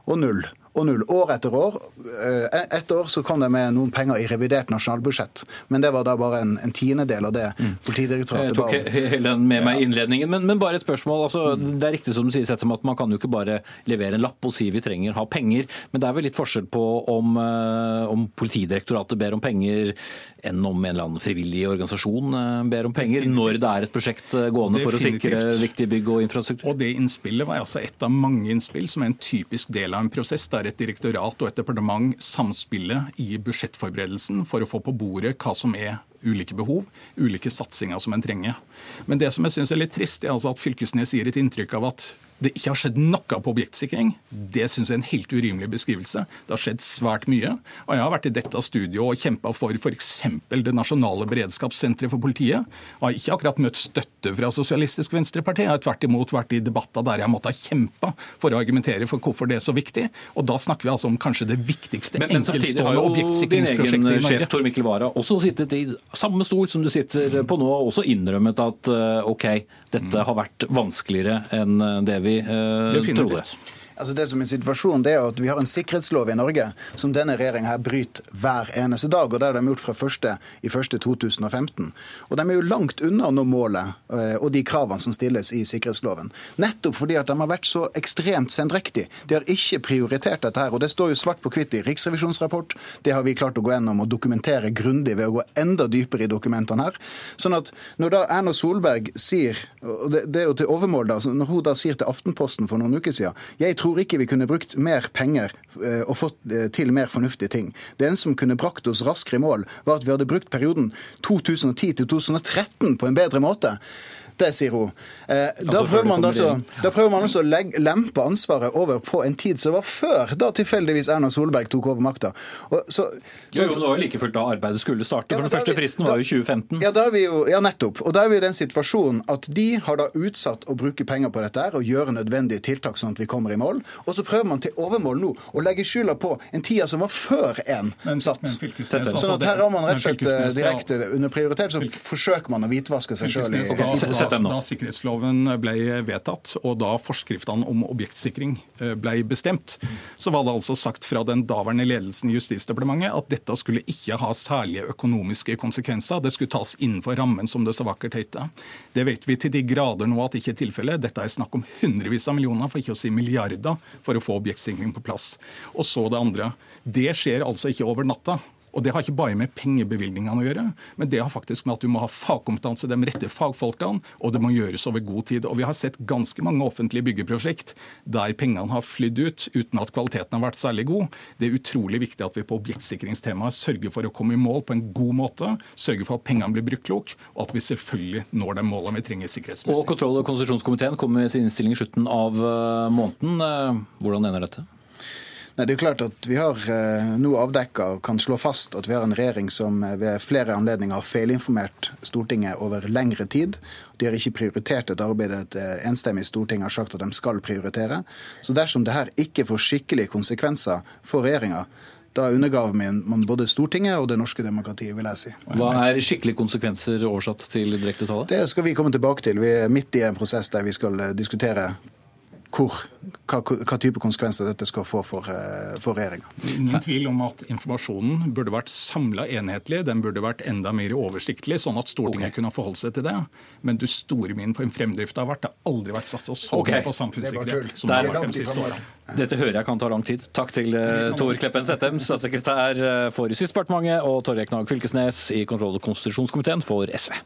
Og null og null. År etter år. Eh, ett år så kom det med noen penger i revidert nasjonalbudsjett, men det var da bare en, en tiendedel av det mm. Politidirektoratet ba om. Jeg tok hele med meg innledningen, men, men, bare et spørsmål. Altså, mm. Det er riktig som du sier, Settem, at man kan jo ikke bare levere en lapp og si vi trenger ha penger, men det er vel litt forskjell på om, eh, om Politidirektoratet ber om penger enn om en eller annen frivillig organisasjon eh, ber om penger, Definitivt. når det er et prosjekt gående for å sikre viktige bygg og infrastruktur? Og Det innspillet var altså et av mange innspill som er en typisk del av en prosess der lar et direktorat og et departement samspille i budsjettforberedelsen for å få på bordet hva som er ulike behov, ulike satsinger som en trenger. Men det som jeg synes er litt trist, er altså at Fylkesnes gir et inntrykk av at det ikke har skjedd noe på objektsikring. Det synes jeg er en helt urimelig beskrivelse. Det har skjedd svært mye. Og jeg har vært i dette studioet og kjempa for f.eks. det nasjonale beredskapssenteret for politiet. Og har ikke akkurat møtt støtte fra Sosialistisk Venstreparti. Jeg har tvert imot vært i debatter der jeg måtte ha kjempa for å argumentere for hvorfor det er så viktig. Og da snakker vi altså om kanskje det viktigste men, enkeltstående objektsikringsprosjektet i Norge. Sjef Tor Mikkel Wara også sittet i samme stol som du sitter på nå, og også innrømmet at eh, OK, dette har vært vanskeligere enn det vi eh, trodde. Altså det som er situasjonen, det er at Vi har en sikkerhetslov i Norge som denne regjeringa bryter hver eneste dag. og Det har de gjort fra første, i første 2015. Og De er jo langt unna å nå målet eh, og de kravene som stilles i sikkerhetsloven. Nettopp fordi at de har vært så ekstremt sendrektige. De har ikke prioritert dette. her, og Det står jo svart på hvitt i Riksrevisjonens rapport. Det har vi klart å gå gjennom og dokumentere grundig ved å gå enda dypere i dokumentene her. Sånn at Når da Erna Solberg sier, og det, det er jo til overmål da, når hun da sier til Aftenposten for noen uker siden jeg tror tror ikke vi kunne brukt mer penger eh, og fått eh, til mer fornuftige ting. Det eneste som kunne brakt oss raskere i mål, var at vi hadde brukt perioden 2010 til 2013 på en bedre måte. Det sier hun. Eh, altså, da, prøver man altså, da prøver man altså å legge, lempe ansvaret over på en tid som var før da tilfeldigvis Erna Solberg tok over makta. Jo, jo, det var jo like fullt da arbeidet skulle starte. for Den første vi, fristen var jo 2015. Ja, da er vi jo, ja, nettopp. Og da er vi i den situasjonen at de har da utsatt å bruke penger på dette her, og gjøre nødvendige tiltak sånn at vi kommer i mål. Og så prøver man til overmål nå å legge skylda på en tida som var før en men, satt. Men sånn at her har man rett og slett eh, direkte underprioritert, så forsøker man å hvitvaske seg sjøl da, da sikkerhetsloven ble vedtatt og da forskriftene om objektsikring eh, ble bestemt, så var det altså sagt fra den daværende ledelsen i Justisdepartementet at dette skulle ikke ha særlige økonomiske konsekvenser. Det skulle tas innenfor rammen, som det så vakkert heter. Det vet vi til de grader nå at ikke er tilfellet. Dette er snakk om hundrevis av millioner, for ikke å si milliarder, for å få objektsikring på plass. Og så det andre. Det skjer altså ikke over natta. Og Det har ikke bare med pengebevilgningene å gjøre, men det har faktisk med at du må ha fagkompetanse, de rette fagfolkene, og det må gjøres over god tid. Og Vi har sett ganske mange offentlige byggeprosjekt der pengene har flydd ut uten at kvaliteten har vært særlig god. Det er utrolig viktig at vi på objektsikringstemaet sørger for å komme i mål på en god måte, sørger for at pengene blir brukt klokt, og at vi selvfølgelig når de målene vi trenger sikkerhetsmessig. Og Kontroll- og konstitusjonskomiteen kommer med sin innstilling i slutten av eh, måneden. Eh, hvordan ender dette? Nei, det er klart at Vi har eh, nå avdekka og kan slå fast at vi har en regjering som eh, ved flere anledninger har feilinformert Stortinget over lengre tid. De har ikke prioritert et arbeid et eh, enstemmig storting har sagt at de skal prioritere. Så dersom det her ikke får skikkelige konsekvenser for regjeringa, da undergav man både Stortinget og det norske demokratiet, vil jeg si. Hva er skikkelige konsekvenser oversatt til direkte tale? Det skal vi komme tilbake til. Vi er midt i en prosess der vi skal diskutere hvor, hva, hva, type konsekvenser dette skal få for, eh, for regjeringa. Ingen tvil om at informasjonen burde vært samla enhetlig. Den burde vært enda mer oversiktlig, sånn at Stortinget okay. kunne forholde seg til det. Men du store min på en fremdrift har vært. Det har aldri vært satsa så okay. på samfunnssikkerhet som det har vært de siste åra. Dette hører jeg kan ta lang tid. Takk til uh, Tor Kleppen Settem, statssekretær uh, for Justisdepartementet, og Torje Knag Fylkesnes i kontroll- og konstitusjonskomiteen for SV.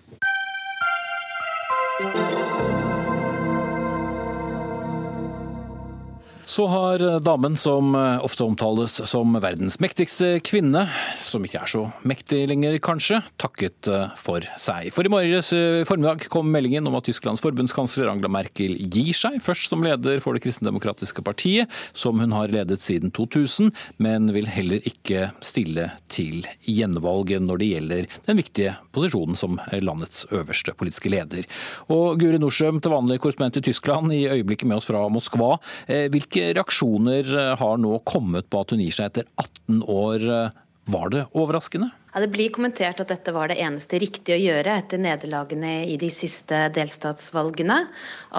Så har damen som eh, ofte omtales som verdens mektigste kvinne, som ikke er så mektig lenger kanskje, takket eh, for seg. For i morges eh, formiddag kom meldingen om at Tysklands forbundskansler Angela Merkel gir seg, først som leder for Det kristendemokratiske partiet, som hun har ledet siden 2000, men vil heller ikke stille til gjenvalg når det gjelder den viktige posisjonen som landets øverste politiske leder. Og Guri Norsøm, til vanlig korrespondent i Tyskland, i øyeblikket med oss fra Moskva. Hvilke hvilke reaksjoner eh, har nå kommet på at hun gir seg etter 18 år? Var det overraskende? Ja, det blir kommentert at dette var det eneste riktige å gjøre etter nederlagene i de siste delstatsvalgene.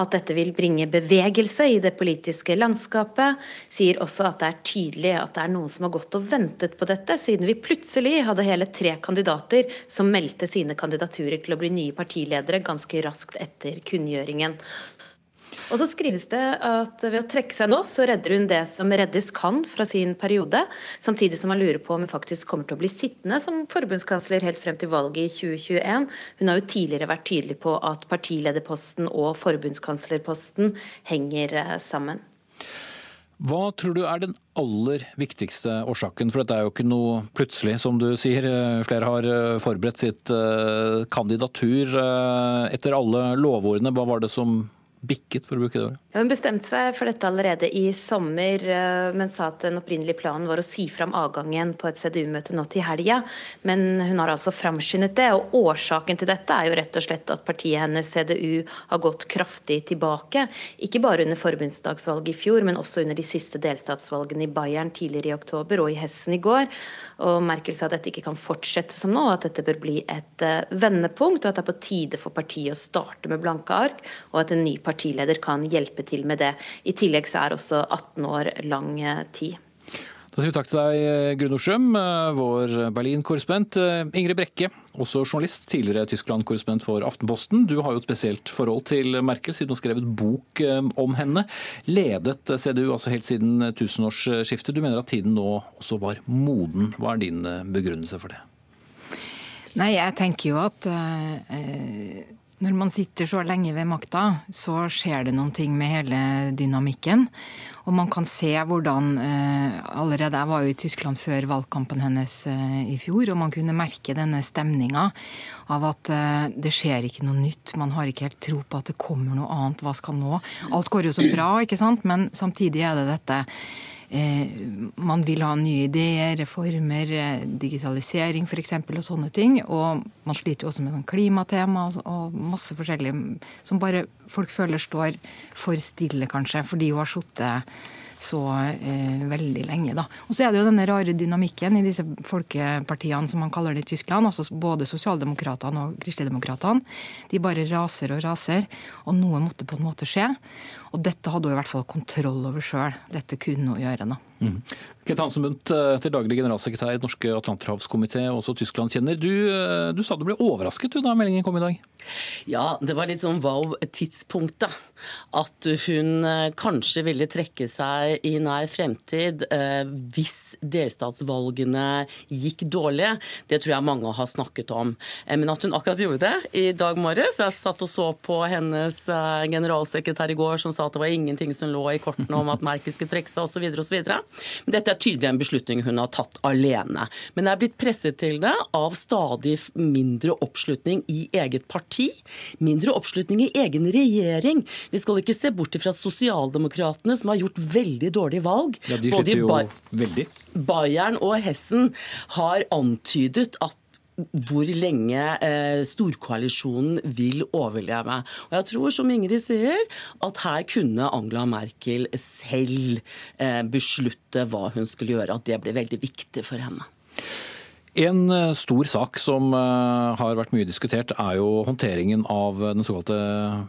At dette vil bringe bevegelse i det politiske landskapet. Sier også at det er tydelig at det er noen som har gått og ventet på dette, siden vi plutselig hadde hele tre kandidater som meldte sine kandidaturer til å bli nye partiledere ganske raskt etter kunngjøringen. Og så skrives det at ved å trekke seg nå, så redder hun det som reddes kan fra sin periode, samtidig som man lurer på om hun faktisk kommer til å bli sittende som forbundskansler helt frem til valget i 2021. Hun har jo tidligere vært tydelig på at partilederposten og forbundskanslerposten henger eh, sammen. Hva tror du er den aller viktigste årsaken? For dette er jo ikke noe plutselig, som du sier. Flere har forberedt sitt kandidatur etter alle lovordene. Hva var det som bikket, for å bruke det ordet? Hun bestemte seg for dette allerede i sommer, eh, men sa at den opprinnelige planen var å si fram avgangen på et CDU-møte nå til helga. Men hun har altså framskyndet det, og årsaken til dette er jo rett og slett at partiet hennes, CDU, har gått kraftig tilbake. Ikke bare under forbundsdagsvalget i fjor, men også under de siste delstatsvalgene i Bayern tidligere i oktober og i Hessen i går. Og Merkel sa at dette ikke kan fortsette som nå, at dette bør bli et eh, vendepunkt, og at det er på tide for partiet å starte med blanke ark, og at en ny partileder kan hjelpe til med det. I tillegg så er også 18 år lang eh, tid. Da sier vi takk til deg, Gruno Schjøm, eh, vår Berlin-korrespondent. Ingrid Brekke, også journalist, tidligere Tyskland-korrespondent for Aftenposten. Du har jo et spesielt forhold til Merkel, siden du har skrevet bok om henne. Ledet CDU altså helt siden tusenårsskiftet. Du mener at tiden nå også var moden. Hva er din begrunnelse for det? Nei, jeg tenker jo at uh, når man sitter så lenge ved makta, så skjer det noen ting med hele dynamikken. Og man kan se hvordan eh, Allerede jeg var jo i Tyskland før valgkampen hennes eh, i fjor, og man kunne merke denne stemninga av at eh, det skjer ikke noe nytt. Man har ikke helt tro på at det kommer noe annet. Hva skal nå? Alt går jo så bra, ikke sant? Men samtidig er det dette man vil ha nye ideer, reformer, eh, digitalisering f.eks. og sånne ting. Og man sliter jo også med sånn klimatema og, masse forskjellig som bare folk føler står for stille, kanskje, fordi hun har sittet så eh, veldig lenge. Da. Og så er det jo denne rare dynamikken i disse folkepartiene som man kaller det i Tyskland. altså Både sosialdemokratene og kristeligdemokratene. De bare raser og raser. Og noe måtte på en måte skje. Og dette hadde hun i hvert fall kontroll over sjøl. Dette kunne hun gjøre. da. Mm. Kent Hansenbundt, eh, til daglig generalsekretær i Norske Atlanterhavskomité, også Tyskland-kjenner. Du, eh, du, sa du ble overrasket du, da meldingen kom i dag? Ja, det var litt sånn wow-tidspunktet. At hun eh, kanskje ville trekke seg i nær fremtid hvis delstatsvalgene gikk dårlig. Det tror jeg mange har snakket om. Men at hun akkurat gjorde det i dag morges Jeg satt og så på hennes generalsekretær i går som sa at det var ingenting som lå i kortene om at Merkel skulle trekke seg osv. osv. Dette er tydelig en beslutning hun har tatt alene. Men det er blitt presset til det av stadig mindre oppslutning i eget parti, mindre oppslutning i egen regjering. Vi skal ikke se bort fra sosialdemokratene, som har gjort veldig dårlige valg. Ja, de slutter jo veldig. Bayern og Hessen har antydet at hvor lenge eh, storkoalisjonen vil overleve. Og jeg tror, som Ingrid sier, at her kunne Angela Merkel selv eh, beslutte hva hun skulle gjøre. At det ble veldig viktig for henne. En eh, stor sak som eh, har vært mye diskutert, er jo håndteringen av den såkalte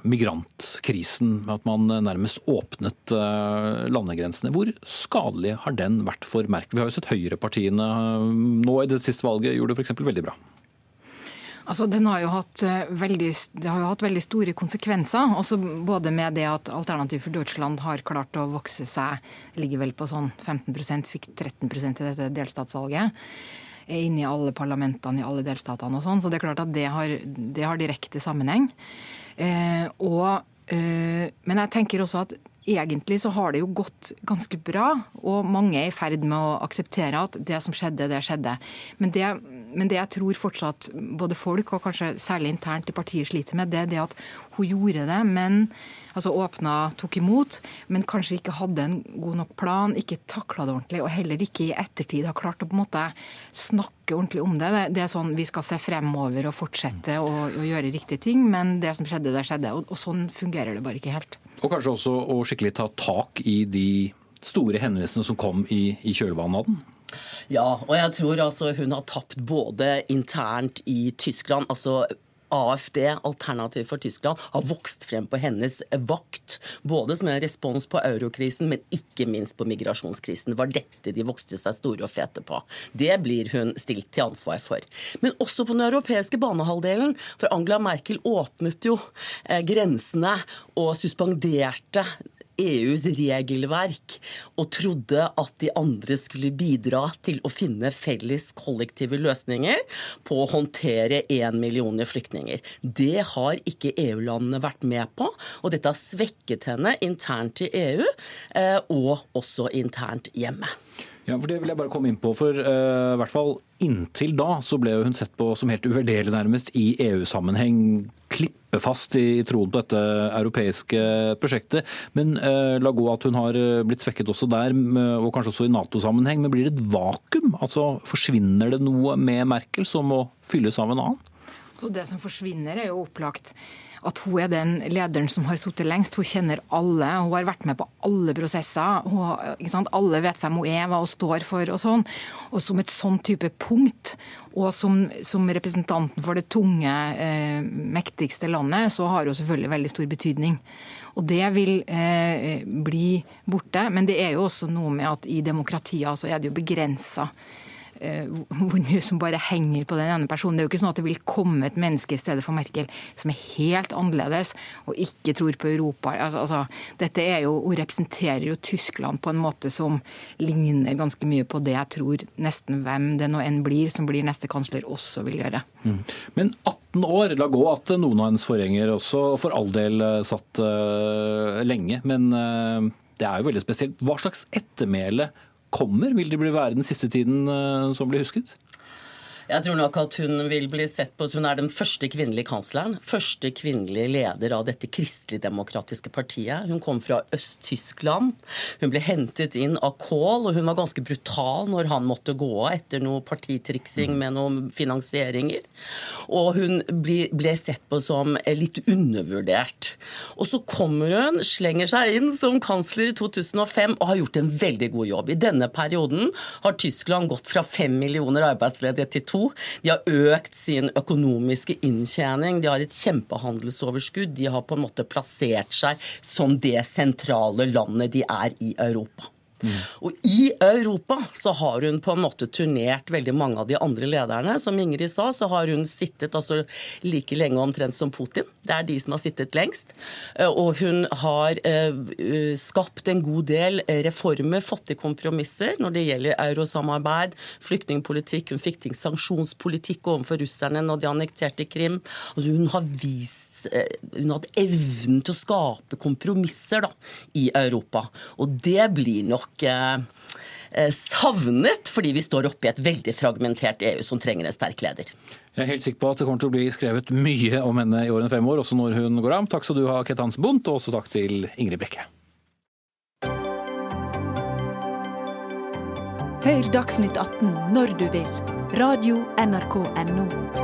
migrantkrisen. At man nærmest åpnet eh, landegrensene. Hvor skadelig har den vært for Merkel? Vi har jo sett høyrepartiene nå i det siste valget gjorde det f.eks. veldig bra. Altså, har hatt veldig, det har jo hatt veldig store konsekvenser. Også både med det at Alternativ for Deutschland har klart å vokse seg, ligger vel på sånn 15% fikk 13% i dette delstatsvalget er inne i alle parlamentene i alle delstatene og sånn. Så det er klart at det har, det har direkte sammenheng. Eh, og, eh, men jeg tenker også at egentlig så har det jo gått ganske bra, og mange er i ferd med å akseptere at det som skjedde, det skjedde. Men det, men det jeg tror fortsatt både folk, og kanskje særlig internt i partiet, sliter med, det er det at hun gjorde det, men altså åpna, tok imot, men kanskje ikke hadde en god nok plan, ikke takla det ordentlig, og heller ikke i ettertid har klart å på en måte snakke ordentlig om det. Det er sånn vi skal se fremover og fortsette å, gjøre riktige ting, men det som skjedde, det skjedde. Og, og sånn fungerer det bare ikke helt. Og kanskje også å skikkelig ta tak i de store hendelsene som kom i, i kjølvannet av den? Ja, og jeg tror altså hun har tapt både internt i Tyskland, altså AFD, Alternativ for Tyskland, har vokst frem på hennes vakt. Både som en respons på eurokrisen, men ikke minst på migrasjonskrisen. Det var dette de vokste seg store og fete på. Det blir hun stilt til ansvar for. Men også på den europeiske banehalvdelen, for Angela Merkel åpnet jo eh, grensene og suspenderte EUs regelverk og trodde at de andre skulle bidra til å finne felles kollektive løsninger på å håndtere én million flyktninger. Det har ikke EU-landene vært med på, og dette har svekket henne internt i EU eh, og også internt hjemme. Ja, for Det vil jeg bare komme inn på. for uh, hvert fall Inntil da så ble hun sett på som helt uvurderlig nærmest i EU-sammenheng. Klippefast i troen på dette europeiske prosjektet. Men eh, la gå at hun har eh, blitt svekket også der, og kanskje også i Nato-sammenheng. Men blir det et vakuum? Altså Forsvinner det noe med Merkel som må fylles av en annen? Så det som forsvinner, er jo opplagt at hun er den lederen som har sittet lengst. Hun kjenner alle, hun har vært med på alle prosesser. Hun, alle vet hvem hun er, hva hun står for og sånn. Og som et sånn type punkt, og som, som representanten for det tunge, eh, mektigste landet, så har hun selvfølgelig veldig stor betydning. Og det vil eh, bli borte. Men det er jo også noe med at i demokratier så er det jo begrensa hvor mye som bare henger på den ene personen. Det er jo ikke sånn at det vil komme et menneske i stedet for Merkel som er helt annerledes og ikke tror på Europa. Altså, altså, dette er jo, Hun representerer jo Tyskland på en måte som ligner ganske mye på det jeg tror nesten hvem det nå enn blir som blir neste kansler, også vil gjøre. Mm. Men 18 år, la gå at noen av hennes forgjengere også for all del eh, satt uh, lenge. Men uh, det er jo veldig spesielt. Hva slags ettermæle kommer? Vil det bli være den siste tiden eh, som blir husket? Jeg tror nok at hun vil bli sett på Hun er den første kvinnelige kansleren. Første kvinnelige leder av dette kristelig-demokratiske partiet. Hun kom fra Øst-Tyskland. Hun ble hentet inn av Kohl, og hun var ganske brutal når han måtte gå av etter noe partitriksing med noen finansieringer. Og hun ble sett på som litt undervurdert. Og så kommer hun, slenger seg inn som kansler i 2005 og har gjort en veldig god jobb. I denne perioden har Tyskland gått fra fem millioner arbeidsledige til to. De har økt sin økonomiske inntjening, de har et kjempehandelsoverskudd. De har på en måte plassert seg som det sentrale landet de er i Europa. Mm. Og i Europa så har hun på en måte turnert veldig mange av de andre lederne. Som Ingrid sa, så har hun sittet altså like lenge omtrent som Putin. Det er de som har sittet lengst. Eh, og hun har uh, skapt en god del reformer, fått til kompromisser når det gjelder eurosamarbeid, flyktningpolitikk. Hun fikk til sanksjonspolitikk overfor russerne når de annekterte Krim. Altså hun har vist uh, Hun har hatt evnen til å skape kompromisser da, i Europa. Og det blir nok nok eh, savnet, fordi vi står oppe i et veldig fragmentert EU som trenger en sterk leder. Jeg er helt sikker på at det kommer til å bli skrevet mye om henne i årene fremover, også når hun går av. Takk skal du ha, Ketans Bundt, og også takk til Ingrid Brekke. Hør Dagsnytt 18 når du vil. Radio NRK Radio.nrk.no.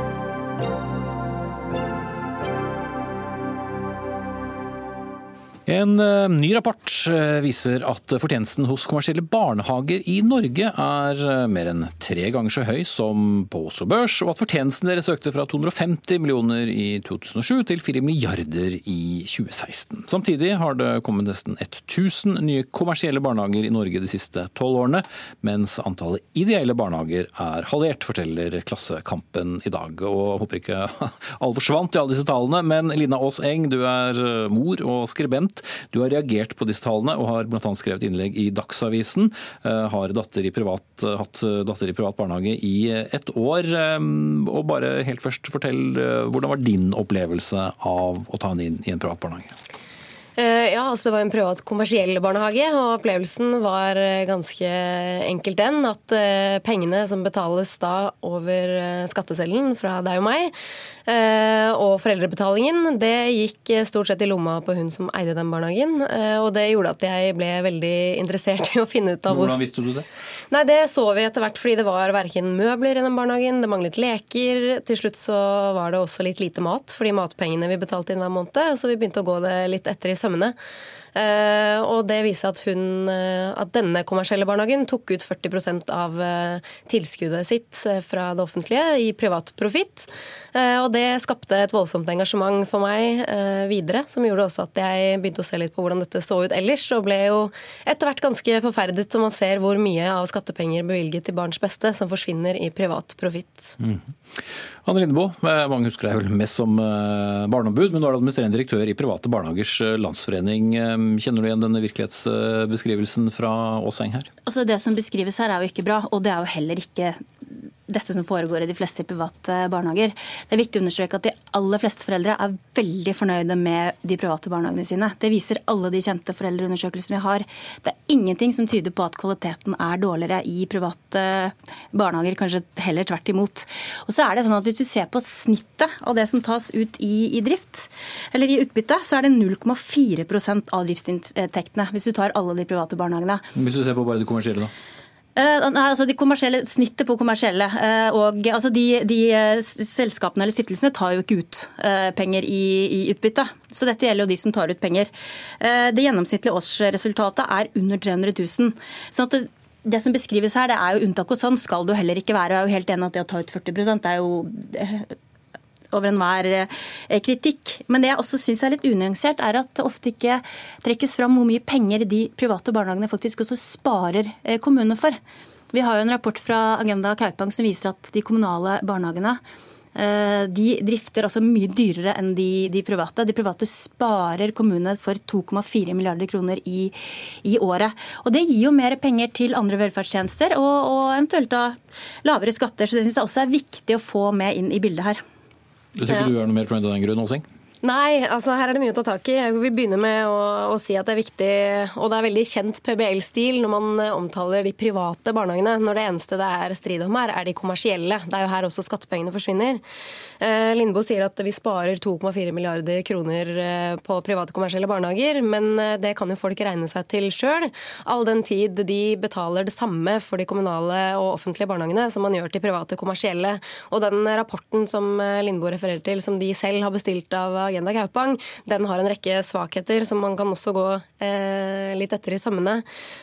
En uh, ny rapport uh, viser at fortjenesten hos kommersielle barnehager i Norge er uh, mer enn tre ganger så høy som på Oslo Børs, og at fortjenesten deres økte fra 250 millioner i 2007 til 4 milliarder i 2016. Samtidig har det kommet nesten 1000 nye kommersielle barnehager i Norge de siste tolv årene, mens antallet ideelle barnehager er halvert, forteller Klassekampen i dag. Og jeg håper ikke alle forsvant i alle disse tallene, men Lina Aas Eng, du er mor og skribent. Du har reagert på disse tallene og har bl.a. skrevet innlegg i Dagsavisen. Eh, har datter privat, eh, hatt datter i privat barnehage i et år. Eh, og bare helt først, fortell, hvordan var din opplevelse av å ta henne inn i en privat barnehage? Ja, altså Det var en privat kommersiell barnehage, og opplevelsen var ganske enkelt den. At pengene som betales da over skatteseddelen fra deg og meg, Eh, og foreldrebetalingen det gikk stort sett i lomma på hun som eide den barnehagen. Eh, og det gjorde at jeg ble veldig interessert i å finne ut av Hvordan visste du det? Nei, Det så vi etter hvert fordi det var verken møbler i den barnehagen, det manglet leker. Til slutt så var det også litt lite mat, fordi matpengene vi betalte inn hver måned. Så vi begynte å gå det litt etter i sømmene. Uh, og det viser at, hun, uh, at denne kommersielle barnehagen tok ut 40 av uh, tilskuddet sitt fra det offentlige i privat profitt. Og det skapte et voldsomt engasjement for meg videre, som gjorde også at jeg begynte å se litt på hvordan dette så ut ellers, og ble jo etter hvert ganske forferdet når man ser hvor mye av skattepenger bevilget til barns beste som forsvinner i privat profitt. Mm. Anne Lindeboe, mange husker deg vel mest som barneombud, men nå er du administrerende direktør i Private barnehagers landsforening. Kjenner du igjen denne virkelighetsbeskrivelsen fra Aaseng her? Altså Det som beskrives her er jo ikke bra, og det er jo heller ikke dette som foregår i de fleste private barnehager. Det er viktig å understreke at de aller fleste foreldre er veldig fornøyde med de private barnehagene sine. Det viser alle de kjente foreldreundersøkelsene vi har. Det er ingenting som tyder på at kvaliteten er dårligere i private barnehager, kanskje heller tvert imot. Og så er det sånn at Hvis du ser på snittet av det som tas ut i, i drift, eller i utbytte, så er det 0,4 av driftsinntektene, hvis du tar alle de private barnehagene. Hvis du ser på bare de kommersielle, da? Uh, nei, altså de kommersielle, Snittet på kommersielle. Uh, og altså de, de uh, Selskapene eller stiftelsene tar jo ikke ut penger i, i, utbytte. Så dette gjelder jo de som tar ut penger. det gjennomsnittlige årsresultatet er under 300 000. Sånn at det, det som beskrives her, det er jo unntak, og sånn skal det jo heller ikke være. Jeg er jo helt enig at det å ta ut 40 det er jo over enhver eh, kritikk. Men det jeg også syns er litt unyansert, er at det ofte ikke trekkes fram hvor mye penger de private barnehagene faktisk også sparer eh, kommunene for. Vi har jo en rapport fra Agenda Kaupang som viser at de kommunale barnehagene eh, de drifter altså mye dyrere enn de, de, private. De private sparer kommunene for 2,4 milliarder kroner i, i, året. Og Det gir jo mer penger til andre velferdstjenester og, og eventuelt da lavere skatter. Så Det syns jeg også er viktig å få med inn i bildet her. Du tror ikke ja. du er noe mer fornøyd av den grunn, Åsing? Nei, altså her er det mye å ta tak i. Jeg vil begynne med å, å si at det er viktig, og det er veldig kjent PBL-stil når man eh, omtaler de private barnehagene, når det eneste det er strid om her, er de kommersielle. Det er jo her også skattepengene forsvinner. Eh, Lindboe sier at vi sparer 2,4 milliarder kroner eh, på private kommersielle barnehager, men eh, det kan jo folk regne seg til sjøl, all den tid de betaler det samme for de kommunale og offentlige barnehagene som man gjør til private kommersielle. Og den rapporten som Lindboe refererer til, som de selv har bestilt av Agenda Kaupang, den har en rekke svakheter som man kan også gå eh, litt etter i sømmene.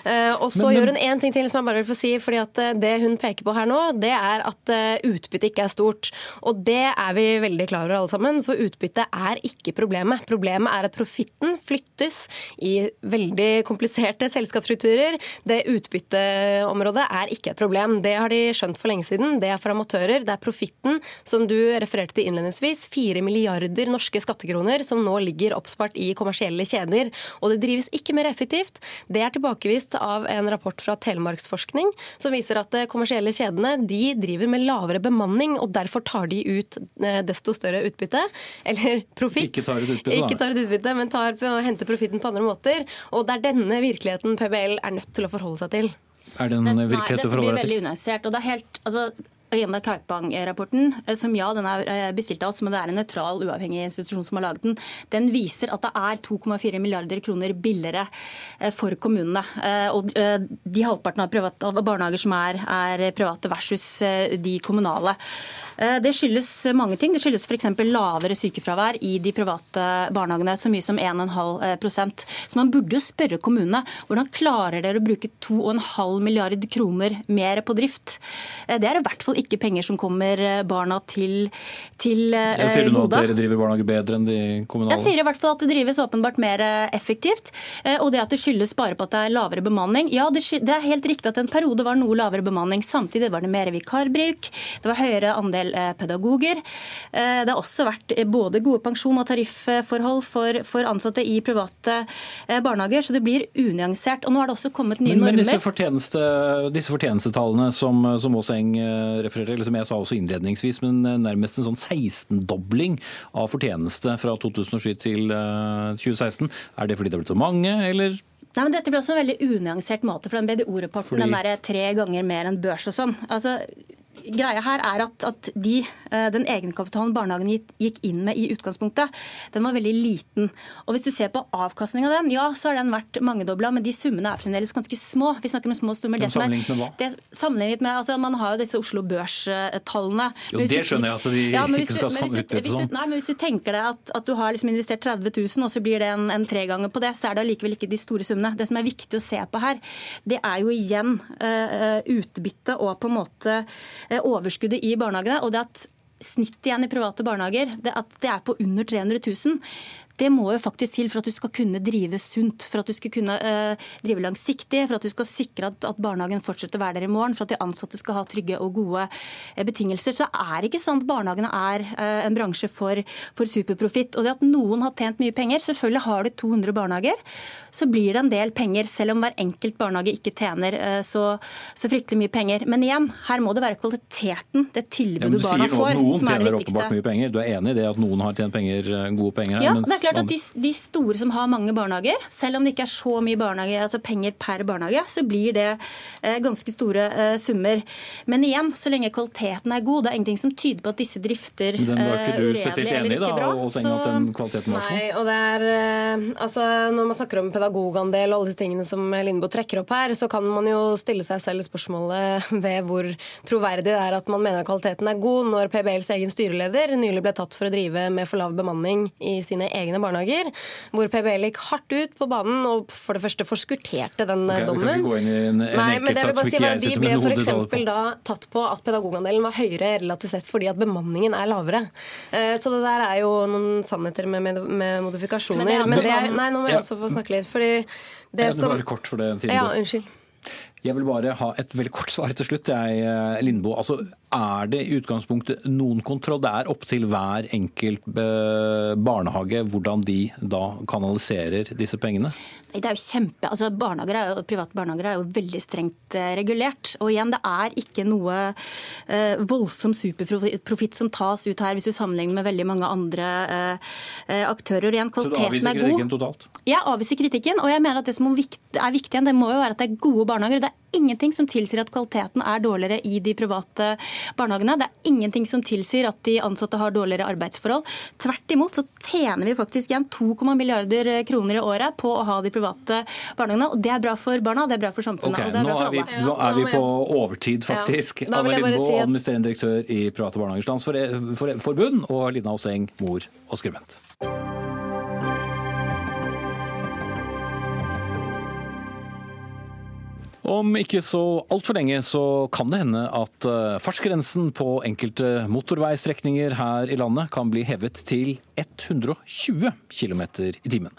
Eh, og så gjør hun én ting til som jeg bare vil få si. fordi at eh, Det hun peker på her nå, det er at utbyttet utbytte ikke er stort. Og det er vi veldig klar over alle sammen, for utbyttet er ikke problemet. Problemet er at profitten flyttes i veldig kompliserte selskapsstrukturer. Det utbytteområdet er ikke et problem. Det har de skjønt for lenge siden. Det er for amatører. Det er profitten, som du refererte til innledningsvis. Fire milliarder norske skattekroner skattekroner som nå ligger oppspart i kommersielle kjeder. Og det drives ikke mer effektivt. Det er tilbakevist av en rapport fra Telemarksforskning som viser at eh, kommersielle kjedene de driver med lavere bemanning, og derfor tar de ut eh, desto større utbytte. Eller profitt. Ikke tar ut utbytte, Ikke tar ut utbytte, men tar, henter profitten på andre måter. Og det er denne virkeligheten PBL er nødt til å forholde seg til. Er det noen virkelighet å forholde seg til? Nei, dette blir veldig unyansert. og det er helt, altså Agenda Kaupang-rapporten, eh, som ja, den er eh, bestilt av oss, men det er en nøytral, uavhengig institusjon som har laget den, den viser at det er 2,4 milliarder kroner billigere eh, for kommunene. Og de halvparten av, private, av barnehager som er, er, private versus de kommunale. Det skyldes mange ting. Det skyldes f.eks. lavere sykefravær i de private barnehagene, så mye som 1,5% Så man burde spørre kommunene hvordan klarer dere å bruke 2,5 milliarder kroner mer på drift. Det er i hvert fall ikke penger som kommer eh, barna til, til. Eh, sier du nå at dere driver barnehage bedre enn de kommunale? Jeg sier i hvert fall at det drives åpenbart mer eh, effektivt. Og det at det skyldes bare på at det er lavere bemanning. Ja, det, er helt riktig at en periode var noe lavere bemanning. Samtidig var det mer vikarbruk. Det var høyere andel pedagoger. Det har også vært både gode pensjon- og tarifforhold for, for, ansatte i private barnehager, så det blir unyansert. Og nå har det også kommet nye men, normer. Men disse, fortjeneste, disse fortjenestetallene som, som Aaseng refererer til, som jeg sa også innledningsvis, men eh, nærmest en sånn 16-dobling av fortjeneste fra 2007 til 2016. Eh, er det fordi det har blitt så mange, eller? Nei, men Dette ble også en veldig unyansert måte, for den BDO-rapporten fordi... den er tre ganger mer enn børs og sånn. Altså, greia her er at, at de, eh, den egenkapitalen barnehagen gikk inn med i utgangspunktet, den var veldig liten. Og Hvis du ser på avkastningen av den, ja, så har den vært mangedobla, men de summene er fremdeles ganske små. Vi snakker om små summer. Det sammenlignet med hva? Det, sammenlignet med, altså Man har jo disse Oslo Børs-tallene. Jo, Det skjønner jeg at de ja, ikke skal ha utbytte sånn. Nei, men hvis du tenker deg at, at du har liksom investert 30 000, og så blir det en, en treganger på det, så er det allikevel ikke de store summene. Det som er viktig å se på her, det er jo igjen uh, utbytte og på en måte uh, overskuddet i barnehagene. og det at snittet igjen i private barnehager, det at det er på under 300 000, Det må jo faktisk til for at du skal kunne drive sunt, for at du skal kunne uh, drive langsiktig, for at du skal sikre at, at, barnehagen fortsetter å være der i morgen, for at de ansatte skal ha trygge og gode uh, betingelser. Så er det ikke sånn at barnehagene er uh, en bransje for, for superprofitt. Og det at noen har tjent mye penger, selvfølgelig har du 200 barnehager, så blir det en del penger, selv om hver enkelt barnehage ikke tjener så, så, fryktelig mye penger. Men igjen, her må det være kvaliteten, det tilbudet ja, barna får, som er det viktigste. Mye penger. Du er enig i det at noen har tjent penger, gode penger her? Ja, er klart at de, de, store som har mange barnehager, selv om det ikke er så mye barnehage, altså penger per barnehage, så blir det eh, ganske store eh, summer. Men igjen, så lenge kvaliteten er god, det er ingenting som tyder på at disse drifter Den var ikke du spesielt enig i, da, bra, og så... at den kvaliteten var? Nei, og det er, eh, altså, Når man snakker om pedagogandel og alle disse tingene som Lindboe trekker opp her, så kan man jo stille seg selv spørsmålet ved hvor troverdig det er at man mener at kvaliteten er god, når PBLs egen styreleder nylig ble tatt for å drive med for lav bemanning i sine egne barnehager. Hvor PBL gikk hardt ut på banen og for det første forskutterte den okay, dommen. gå inn i en, en Nei, men det vil bare si De ble f.eks. da tatt på at pedagogandelen var høyere relativt sett fordi at bemanningen er lavere. Eh, så det der er jo noen sannheter med, med, med modifikasjoner. Men det, er, men det er, nei, nå må jeg også få snakke litt. fordi det, det som, bare kort for det tiden ja, unnskyld. Jeg vil bare ha et veldig kort svar til slutt. Jeg, eh, Lindbo. Altså, er det i utgangspunktet noen kontroll? Det er opp til hver enkelt eh, barnehage hvordan de da kanaliserer disse pengene? Det er jo kjempe, altså barnehager er jo, Private barnehager er jo veldig strengt eh, regulert. Og igjen, det er ikke noe eh, voldsom superprofitt som tas ut her, hvis du sammenligner med veldig mange andre eh, aktører. Igjen, kvaliteten er god. Så du avviser kritikken totalt? Jeg avviser kritikken, og jeg mener at det som er viktig, det må jo være at det er gode barnehager. Det er ingenting som tilsier at kvaliteten er dårligere i de private barnehagene. Det er ingenting som tilsier at de ansatte har dårligere arbeidsforhold. Tvert imot så tjener vi faktisk igjen 2, milliarder kroner i året på å ha de private barnehagene. Og det er bra for barna, det er bra for samfunnet. Okay, og det er bra for alle. nå er vi på overtid, faktisk. Ja, Anne Lindboe, si at... administrerende direktør i Private Barnehagers Landsforbund, og Lina Oseng, mor og skribent. Om ikke så altfor lenge så kan det hende at eh, fartsgrensen på enkelte motorveistrekninger her i landet kan bli hevet til 120 km i timen.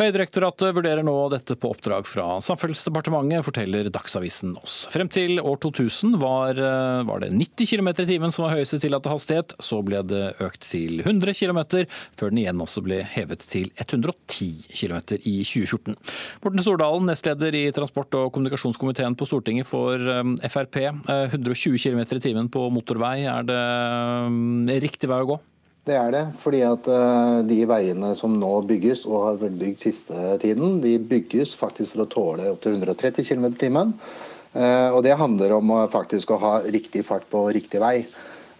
Veidirektoratet vurderer nå dette på oppdrag fra Samferdselsdepartementet, forteller Dagsavisen oss. Frem til år 2000 var, eh, var det 90 km i timen som var høyeste tillatte hastighet. Så ble det økt til 100 km, før den igjen også ble hevet til 110 km i 2014. Morten Stordalen, nestleder i transport- og kommunikasjonskomiteen på Stortinget for Frp. 120 km i timen på motorvei, er det eh, riktig vei å gå? Det er det, fordi at eh, de veiene som nå bygges, og har vært bygd siste tiden, de bygges faktisk for å tåle opptil 130 km i timen. Eh, og det handler om faktisk å ha riktig fart på riktig vei.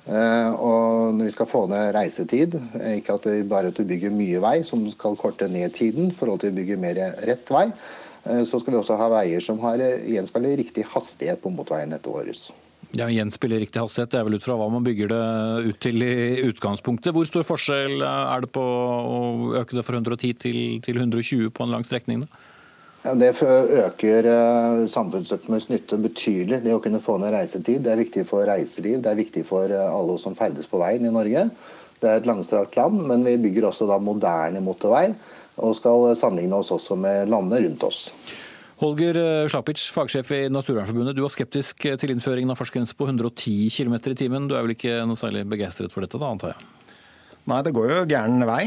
Eh, og når vi skal få ned reisetid, ikke at vi bare at vi bygger mye vei som skal korte ned tiden i forhold til å bygge mer rett vei, så skal vi også ha veier som har gjenspeiler riktig hastighet på motorveinettet vårt. Ja, Gjenspeiler riktig hastighet, det er vel ut fra hva man bygger det ut til i utgangspunktet. Hvor stor forskjell er det på å øke det fra 110 til, til 120 på en lang strekning? Ja, det øker samfunnsøkonomisk nytte betydelig. Det å kunne få ned reisetid. Det er viktig for reiseliv, det er viktig for alle som ferdes på veien i Norge. Det er et langstrakt land, men vi bygger også da moderne motorvei og skal sammenligne oss også med landene rundt oss. Holger eh, Slapic, fagsjef i Naturvernforbundet. Du var skeptisk til innføringen av fartsgrense på 110 km i timen. Du er vel ikke noe særlig begeistret for dette, da, antar jeg? Nei, det går jo gæren vei.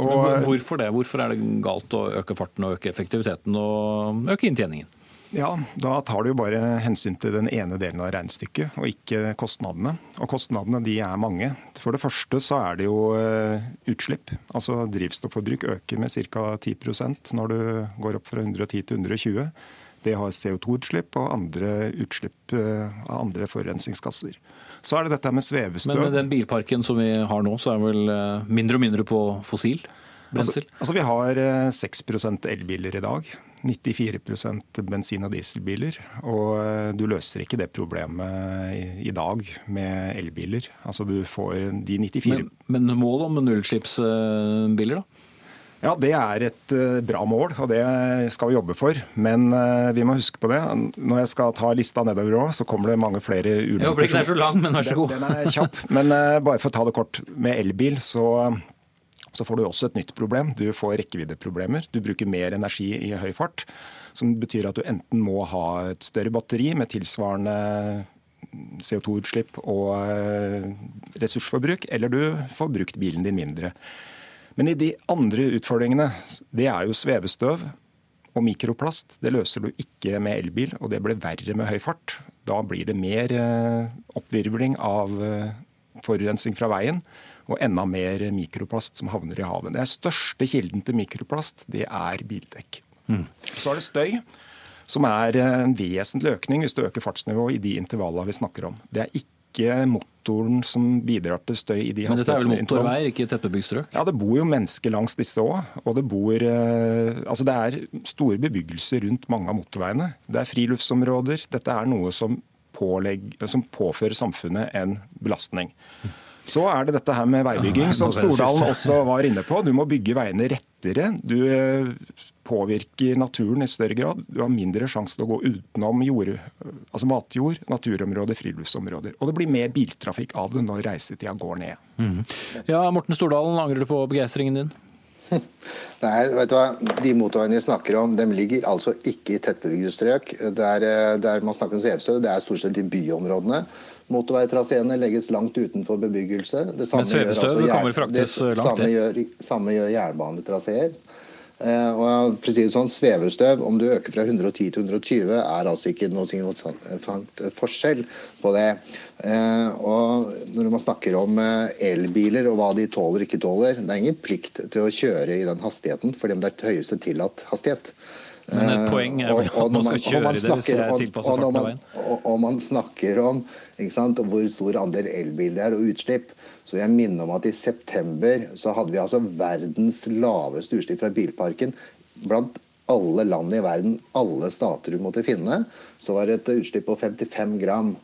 Og... hvorfor det? Hvorfor er det galt å øke farten og øke effektiviteten og øke inntjeningen? Ja, Da tar du jo bare hensyn til den ene delen av regnestykket, og ikke kostnadene. Og kostnadene de er mange. For det første så er det jo eh, utslipp. Altså drivstofforbruk øker med ca. 10% når du går opp fra 110 til 120. Det har CO2-utslipp og andre utslipp eh, av andre forurensningsgasser. Så er det dette med svevestøv. Men med den bilparken som vi har nå, så er vel eh, mindre og mindre på fossil? Altså, altså, Vi har 6 elbiler i dag. 94% bensin- og dieselbiler. Og eh, du løser ikke det problemet i, dag med elbiler. Altså du får de 94 Men, men mål om nullutslippsbiler, da? Ja, Det er et uh, bra mål, og det skal vi jobbe for. Men uh, vi må huske på det. Når jeg skal ta lista nedover òg, så kommer det mange flere ulemper. Jeg håper ikke den er så lang, men vær så god. Den, den er kjapp. Men bare for å ta det kort. Med elbil så så får du også et nytt problem. Du får rekkeviddeproblemer. Du bruker mer energi i høy fart. Som betyr at du enten må ha et større batteri med tilsvarende CO2-utslipp og eh, ressursforbruk, eller du får brukt bilen din mindre. Men i de andre utfordringene, det er jo svevestøv og mikroplast. Det løser du ikke med elbil, og det blir verre med høy fart. Da blir det mer eh, oppvirvling av eh, forurensning fra veien og enda mer mikroplast som havner i havet. Den største kilden til mikroplast det er bildekk. Mm. Så er det støy, som er en vesentlig økning hvis du øker fartsnivået i de intervallene vi snakker om. Det er ikke motoren som bidrar til støy i de Men dette er vel motorveier, ikke tettbebygd strøk? Ja, det bor jo mennesker langs disse òg. Og det bor eh, Altså det er store bebyggelser rundt mange av motorveiene. Det er friluftsområder. Dette er noe som, pålegg, som påfører samfunnet en belastning. Så er det dette her med veibygging, som Stordalen også var inne på. Du må bygge veiene rettere. Du eh, påvirker naturen i større grad. Du har mindre sjanse til å gå utenom jord, altså matjord, naturområder, friluftsområder. Og det blir mer biltrafikk av det når reisetida går ned. Mm. Ja, Morten Stordalen, angrer du på begeistringen din? Nei, vet du hva? De motorveiene vi snakker om, de ligger altså ikke i tettbebygde strøk. Der, eh, der man snakker om svevestøv, det er stort sett i byområdene. Motorveitraseene legges langt utenfor bebyggelse. Det samme Men svevestøv gjør, kommer fraktes det, langt, samme gjør, samme gjør jernbanetraseer. Eh, og for å si det sånn, Svevestøv, om du øker fra 110 til 120, er altså ikke noe signifikant forskjell på det. Eh, og Når man snakker om eh, elbiler og hva de tåler og ikke tåler, det er ingen plikt til å kjøre i den hastigheten fordi det er høyeste tillatt hastighet. Men et poeng er vel at man skal kjøre det hvis det er tilpasset farten av veien? Og, og man snakker om sant, hvor stor andel elbil det er og utslipp, så jeg minner om at i september så hadde vi altså verdens laveste utslipp fra bilparken. Blant alle land i verden, alle stater du måtte finne, så var det et utslipp på 55 gram.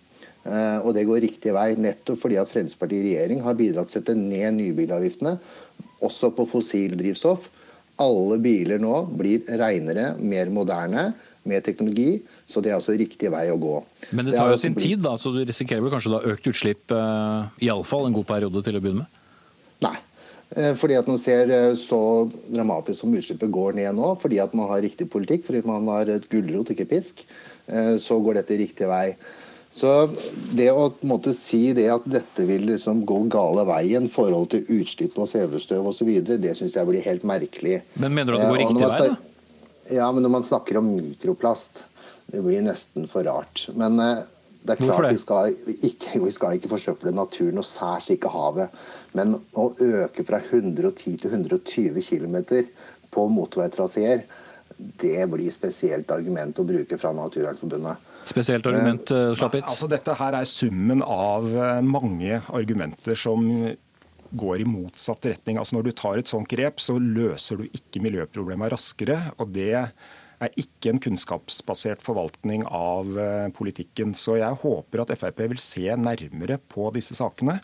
Eh, og det går riktig vei, nettopp fordi at Fremskrittspartiet i regjering har bidratt til å sette ned nybilavgiftene, også på fossildrivstoff. Alle biler nå blir reinere, mer moderne med teknologi, så det er altså riktig vei å gå. Men det tar jo sin tid, da, så du risikerer vel kanskje da økt utslipp uh, iallfall en god periode til å begynne med? Nei. Eh, fordi at man ser eh, så dramatisk som utslippet går ned nå, fordi at man har riktig politikk, fordi man har et gulrot, ikke pisk, så går dette riktig vei. Så det å måtte si det at dette vil liksom gå gale veien forhold til utslipp og svevestøv osv., det syns jeg blir helt merkelig. Men mener du at det går riktig vei, da? Ja, men når man snakker om mikroplast, det blir nesten for rart. Men uh, det er klart vi skal, ikke, vi skal ikke forsøple naturen, og særs ikke havet. Men å øke fra 110 til 120 km på motorveitraseer, det blir spesielt argument å bruke fra Naturvernforbundet. Spesielt argument, uh, Slappit? Altså, dette her er summen av eh, mange argumenter som går i motsatt retning. Altså, når du tar et sånt grep, så løser du ikke miljøproblemene raskere. og det er ikke en kunnskapsbasert forvaltning av eh, politikken. Så jeg håper at Frp vil se nærmere på disse sakene.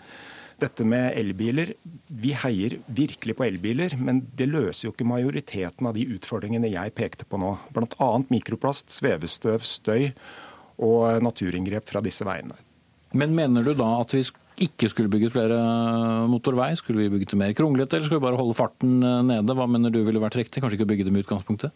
Dette med elbiler, Vi heier virkelig på elbiler, men det løser jo ikke majoriteten av de utfordringene jeg pekte på nå. Bl.a. mikroplast, svevestøv, støy og naturinngrep fra disse veiene. Men mener du da at vi ikke skulle bygget flere motorvei? Skulle vi bygget det mer kronglete, eller skulle vi bare holde farten nede? Hva mener du ville vært riktig? Kanskje ikke bygge det med utgangspunktet?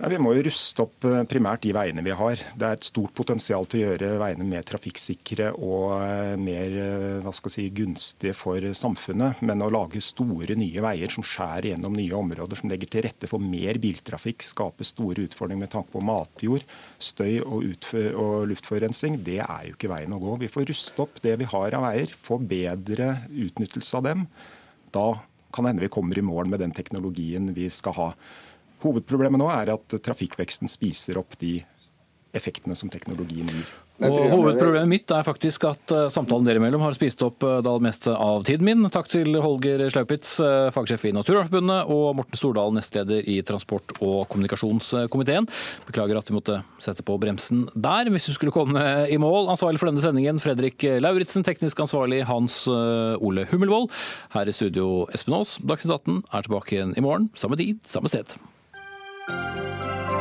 Ja, vi må jo ruste opp eh, primært de veiene vi har. Det er et stort potensial til å gjøre veiene mer trafikksikre og eh, mer eh, hva skal si, gunstige for samfunnet. Men å lage store nye veier som skjærer gjennom nye områder, som legger til rette for mer biltrafikk, skaper store utfordringer med tanke på matjord, støy og, og luftforurensning, det er jo ikke veien å gå. Vi får ruste opp det vi har av veier, få bedre utnyttelse av dem. Da kan det hende vi kommer i mål med den teknologien vi skal ha. Hovedproblemet nå er at trafikkveksten spiser opp de effektene som teknologien gir. Og Hovedproblemet mitt er faktisk at eh, samtalen dere imellom har spist opp eh, det meste av tiden min. Takk til Holger Slaupitz, eh, fagsjef i Naturvernforbundet, og Morten Stordalen, nestleder i transport- og kommunikasjonskomiteen. Beklager at vi måtte sette på bremsen der. Hvis du skulle komme i mål, ansvarlig for denne sendingen, Fredrik Lauritzen, teknisk ansvarlig Hans Ole Hummelvold. Her i studio Espen Aas. Dagsnytt 18 er tilbake igjen i morgen, samme tid, samme sted. Música